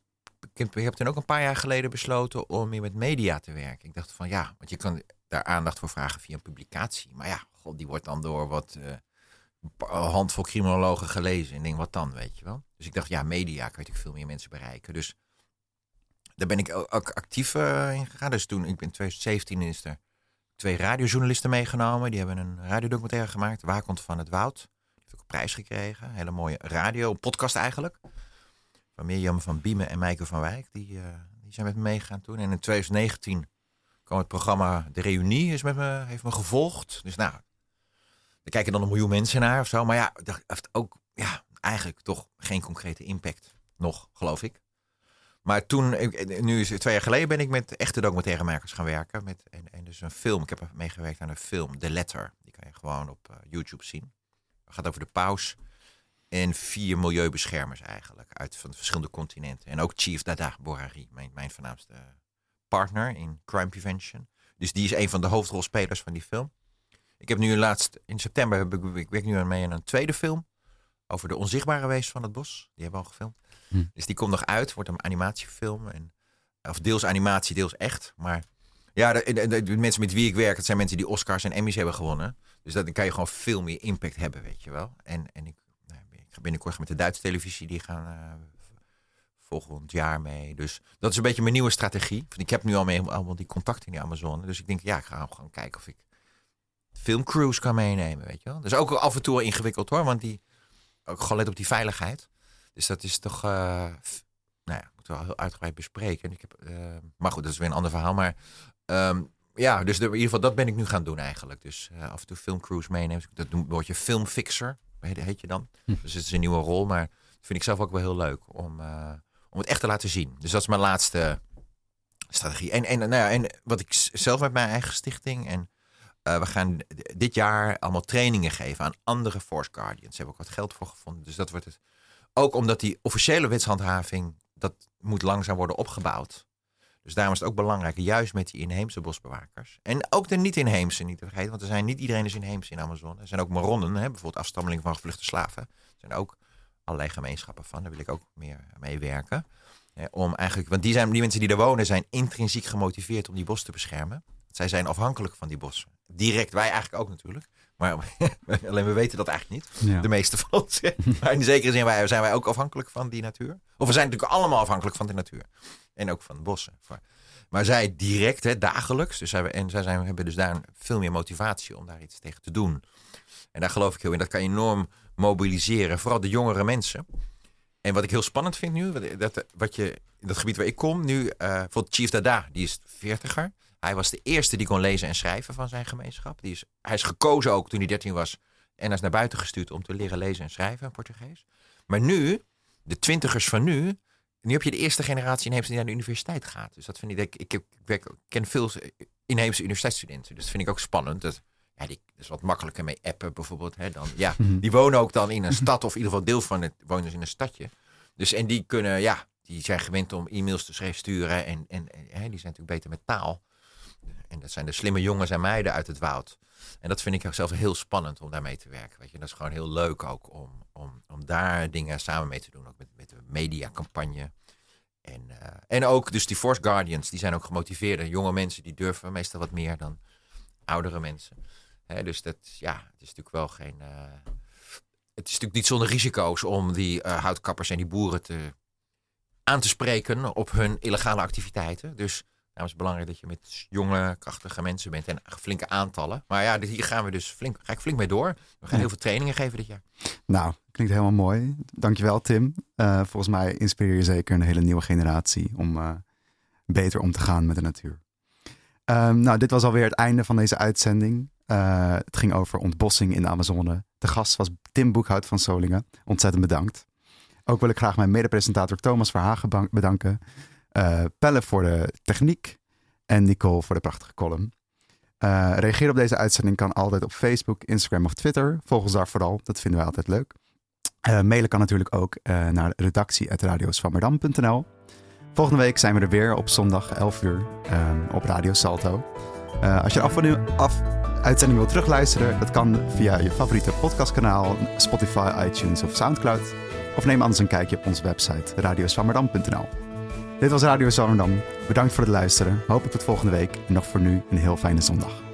ik heb, toen ook een paar jaar geleden besloten om meer met media te werken. Ik dacht van, ja, want je kan daar aandacht voor vragen via een publicatie. Maar ja, god, die wordt dan door wat eh, handvol criminologen gelezen. En denk, wat dan, weet je wel? Dus ik dacht, ja, media kan natuurlijk veel meer mensen bereiken. Dus daar ben ik ook actief eh, in gegaan. Dus toen, ik ben in 2017 is er twee radiojournalisten meegenomen. Die hebben een radiodocumentaire gemaakt. Waar komt van het woud? Heeft ook een prijs gekregen. Hele mooie radio, een podcast eigenlijk. Van Mirjam van Biemen en Meike van Wijk. Die, eh, die zijn met me meegegaan toen. En in 2019 kwam het programma De Reunie. Is met me, heeft me gevolgd. Dus nou, daar kijken dan een miljoen mensen naar of zo. Maar ja, dat heeft ook ja, eigenlijk toch geen concrete impact. Nog, geloof ik. Maar toen, nu is het twee jaar geleden, ben ik met echte documentairemakers gaan werken. Met, en, en dus een film. Ik heb meegewerkt aan een film, The Letter. Die kan je gewoon op eh, YouTube zien. Gaat over de paus en vier milieubeschermers eigenlijk. Uit van verschillende continenten. En ook Chief Dada Borari, mijn, mijn voornaamste partner in crime prevention. Dus die is een van de hoofdrolspelers van die film. Ik heb nu laatst, in september, heb ik, ik werk nu aan mee aan een tweede film. Over de onzichtbare wees van het bos. Die hebben we al gefilmd. Hm. Dus die komt nog uit. Wordt een animatiefilm. En, of deels animatie, deels echt. Maar ja, de, de- mensen met wie ik werk, dat zijn mensen die Oscars en Emmys hebben gewonnen. Dus dat, dan kan je gewoon veel meer impact hebben, weet je wel. En, en ik, nou, ik ga binnenkort met de Duitse televisie, die gaan eh, volgend jaar mee. Dus dat is een beetje mijn nieuwe strategie. Ik heb nu al mee allemaal die contacten in die Amazone. Dus ik denk, ja, ik ga gewoon kijken of ik filmcrews kan meenemen, weet je wel. Dat is ook af en toe ingewikkeld hoor, want die ook gelet op die veiligheid. Dus dat is toch, eh, nou ja, moeten we wel heel uitgebreid bespreken. Ik heb, eh, maar goed, dat is weer een ander verhaal. Maar ehm, ja, dus de- in ieder geval dat ben ik nu gaan doen eigenlijk. Dus eh, af en toe filmcrews meenemen. Dat noem- word je filmfixer, heet, heet je dan. Hm. Dus het is een nieuwe rol, maar dat vind ik zelf ook wel heel leuk om, eh, om het echt te laten zien. Dus dat is mijn laatste strategie. En, en, nou ja, en wat ik zelf met mijn eigen stichting en eh, we gaan dit jaar allemaal trainingen geven aan andere Force Guardians. Ze hebben ook wat geld voor gevonden. Dus dat wordt het. Ook omdat die officiële wetshandhaving, dat moet langzaam worden opgebouwd. Dus daarom is het ook belangrijk, juist met die inheemse bosbewakers. En ook de niet-inheemse niet te vergeten, want er zijn niet iedereen is inheems in Amazon. Er zijn ook Maronnen, hè, bijvoorbeeld afstammelingen van gevluchte slaven. Er zijn ook allerlei gemeenschappen van, daar wil ik ook meer mee werken. Hè, om eigenlijk, want die, zijn, die mensen die daar wonen zijn intrinsiek gemotiveerd om die bos te beschermen. Zij zijn afhankelijk van die bossen. Direct, wij eigenlijk ook natuurlijk. Maar alleen we weten dat eigenlijk niet. Ja. De meeste van ons. maar in zekere zin wij, zijn wij ook afhankelijk van die natuur. Of we zijn natuurlijk allemaal afhankelijk van de natuur. En ook van bossen. Maar- zij direct, hè, dagelijks. Dus zij, en zij zijn, hebben dus daar veel meer motivatie om daar iets tegen te doen. En daar geloof ik heel in. Dat kan enorm mobiliseren. Vooral de jongere mensen. En wat ik heel spannend vind nu, dat, wat je, in dat gebied waar ik kom, nu, eh bijvoorbeeld Chief Dada, die is veertiger. Hij was de eerste die kon lezen en schrijven van zijn gemeenschap. Die is, hij is gekozen ook toen hij 13 was. En hij is naar buiten gestuurd om te leren lezen en schrijven in Portugees. Maar nu, de twintigers van nu, nu heb je de eerste generatie inheemse die naar de universiteit gaat. Dus dat vind ik, ik, ik, ik ken veel inheemse universiteitsstudenten. Dus dat vind ik ook spannend. Dat, ja, die is wat makkelijker mee appen bijvoorbeeld. Hè, dan, ja, Mhm. die wonen ook dan in een stad, of in ieder geval deel van het wonen dus in een stadje. Dus en die kunnen, ja, die zijn gewend om e-mails te schrijven, sturen. En, en, en hè, die zijn natuurlijk beter met taal. En dat zijn de slimme jongens en meiden uit het woud. En dat vind ik ook zelf heel spannend om daarmee te werken. Weet je, dat is gewoon heel leuk ook om, om, om daar dingen samen mee te doen. Ook met, met de mediacampagne. En, eh, en ook dus die Force Guardians, die zijn ook gemotiveerde. Jonge mensen die durven meestal wat meer dan oudere mensen. Dus dat, ja, het is natuurlijk wel geen... eh, het is natuurlijk niet zonder risico's om die eh, houtkappers en die boeren te, aan te spreken op hun illegale activiteiten. Dus nou is het belangrijk dat je met jonge, krachtige mensen bent en flinke aantallen. Maar ja, hier gaan we dus flink, ga ik flink mee door. We gaan heel veel trainingen geven dit jaar. Nou, klinkt helemaal mooi. Dankjewel, Tim. Eh, volgens mij inspireer je zeker een hele nieuwe generatie om eh, beter om te gaan met de natuur. Ehm, nou, dit was alweer het einde van deze uitzending. Eh, het ging over ontbossing in de Amazone. De gast was Tim Boekhout van Solingen. Ontzettend bedankt. Ook wil ik graag mijn medepresentator Thomas Verhagen bedanken. Eh, Pelle voor de techniek en Nicole voor de prachtige column. Eh reageer op deze uitzending kan altijd op Facebook, Instagram of Twitter. Volg ons daar vooral, dat vinden wij altijd leuk. Eh, mailen kan natuurlijk ook eh, naar redactie.radioswammerdam.nl Volgende week zijn we er weer op zondag 11 uur op Radio Salto. Als je af en af, uitzending wilt terugluisteren, dat kan via je favoriete podcastkanaal, Spotify, iTunes of Soundcloud. Of neem anders een kijkje op onze website radioswammerdam.nl Dit was Radio Zwammerdam. Bedankt voor het luisteren. Hopelijk tot volgende week. En nog voor nu een heel fijne zondag.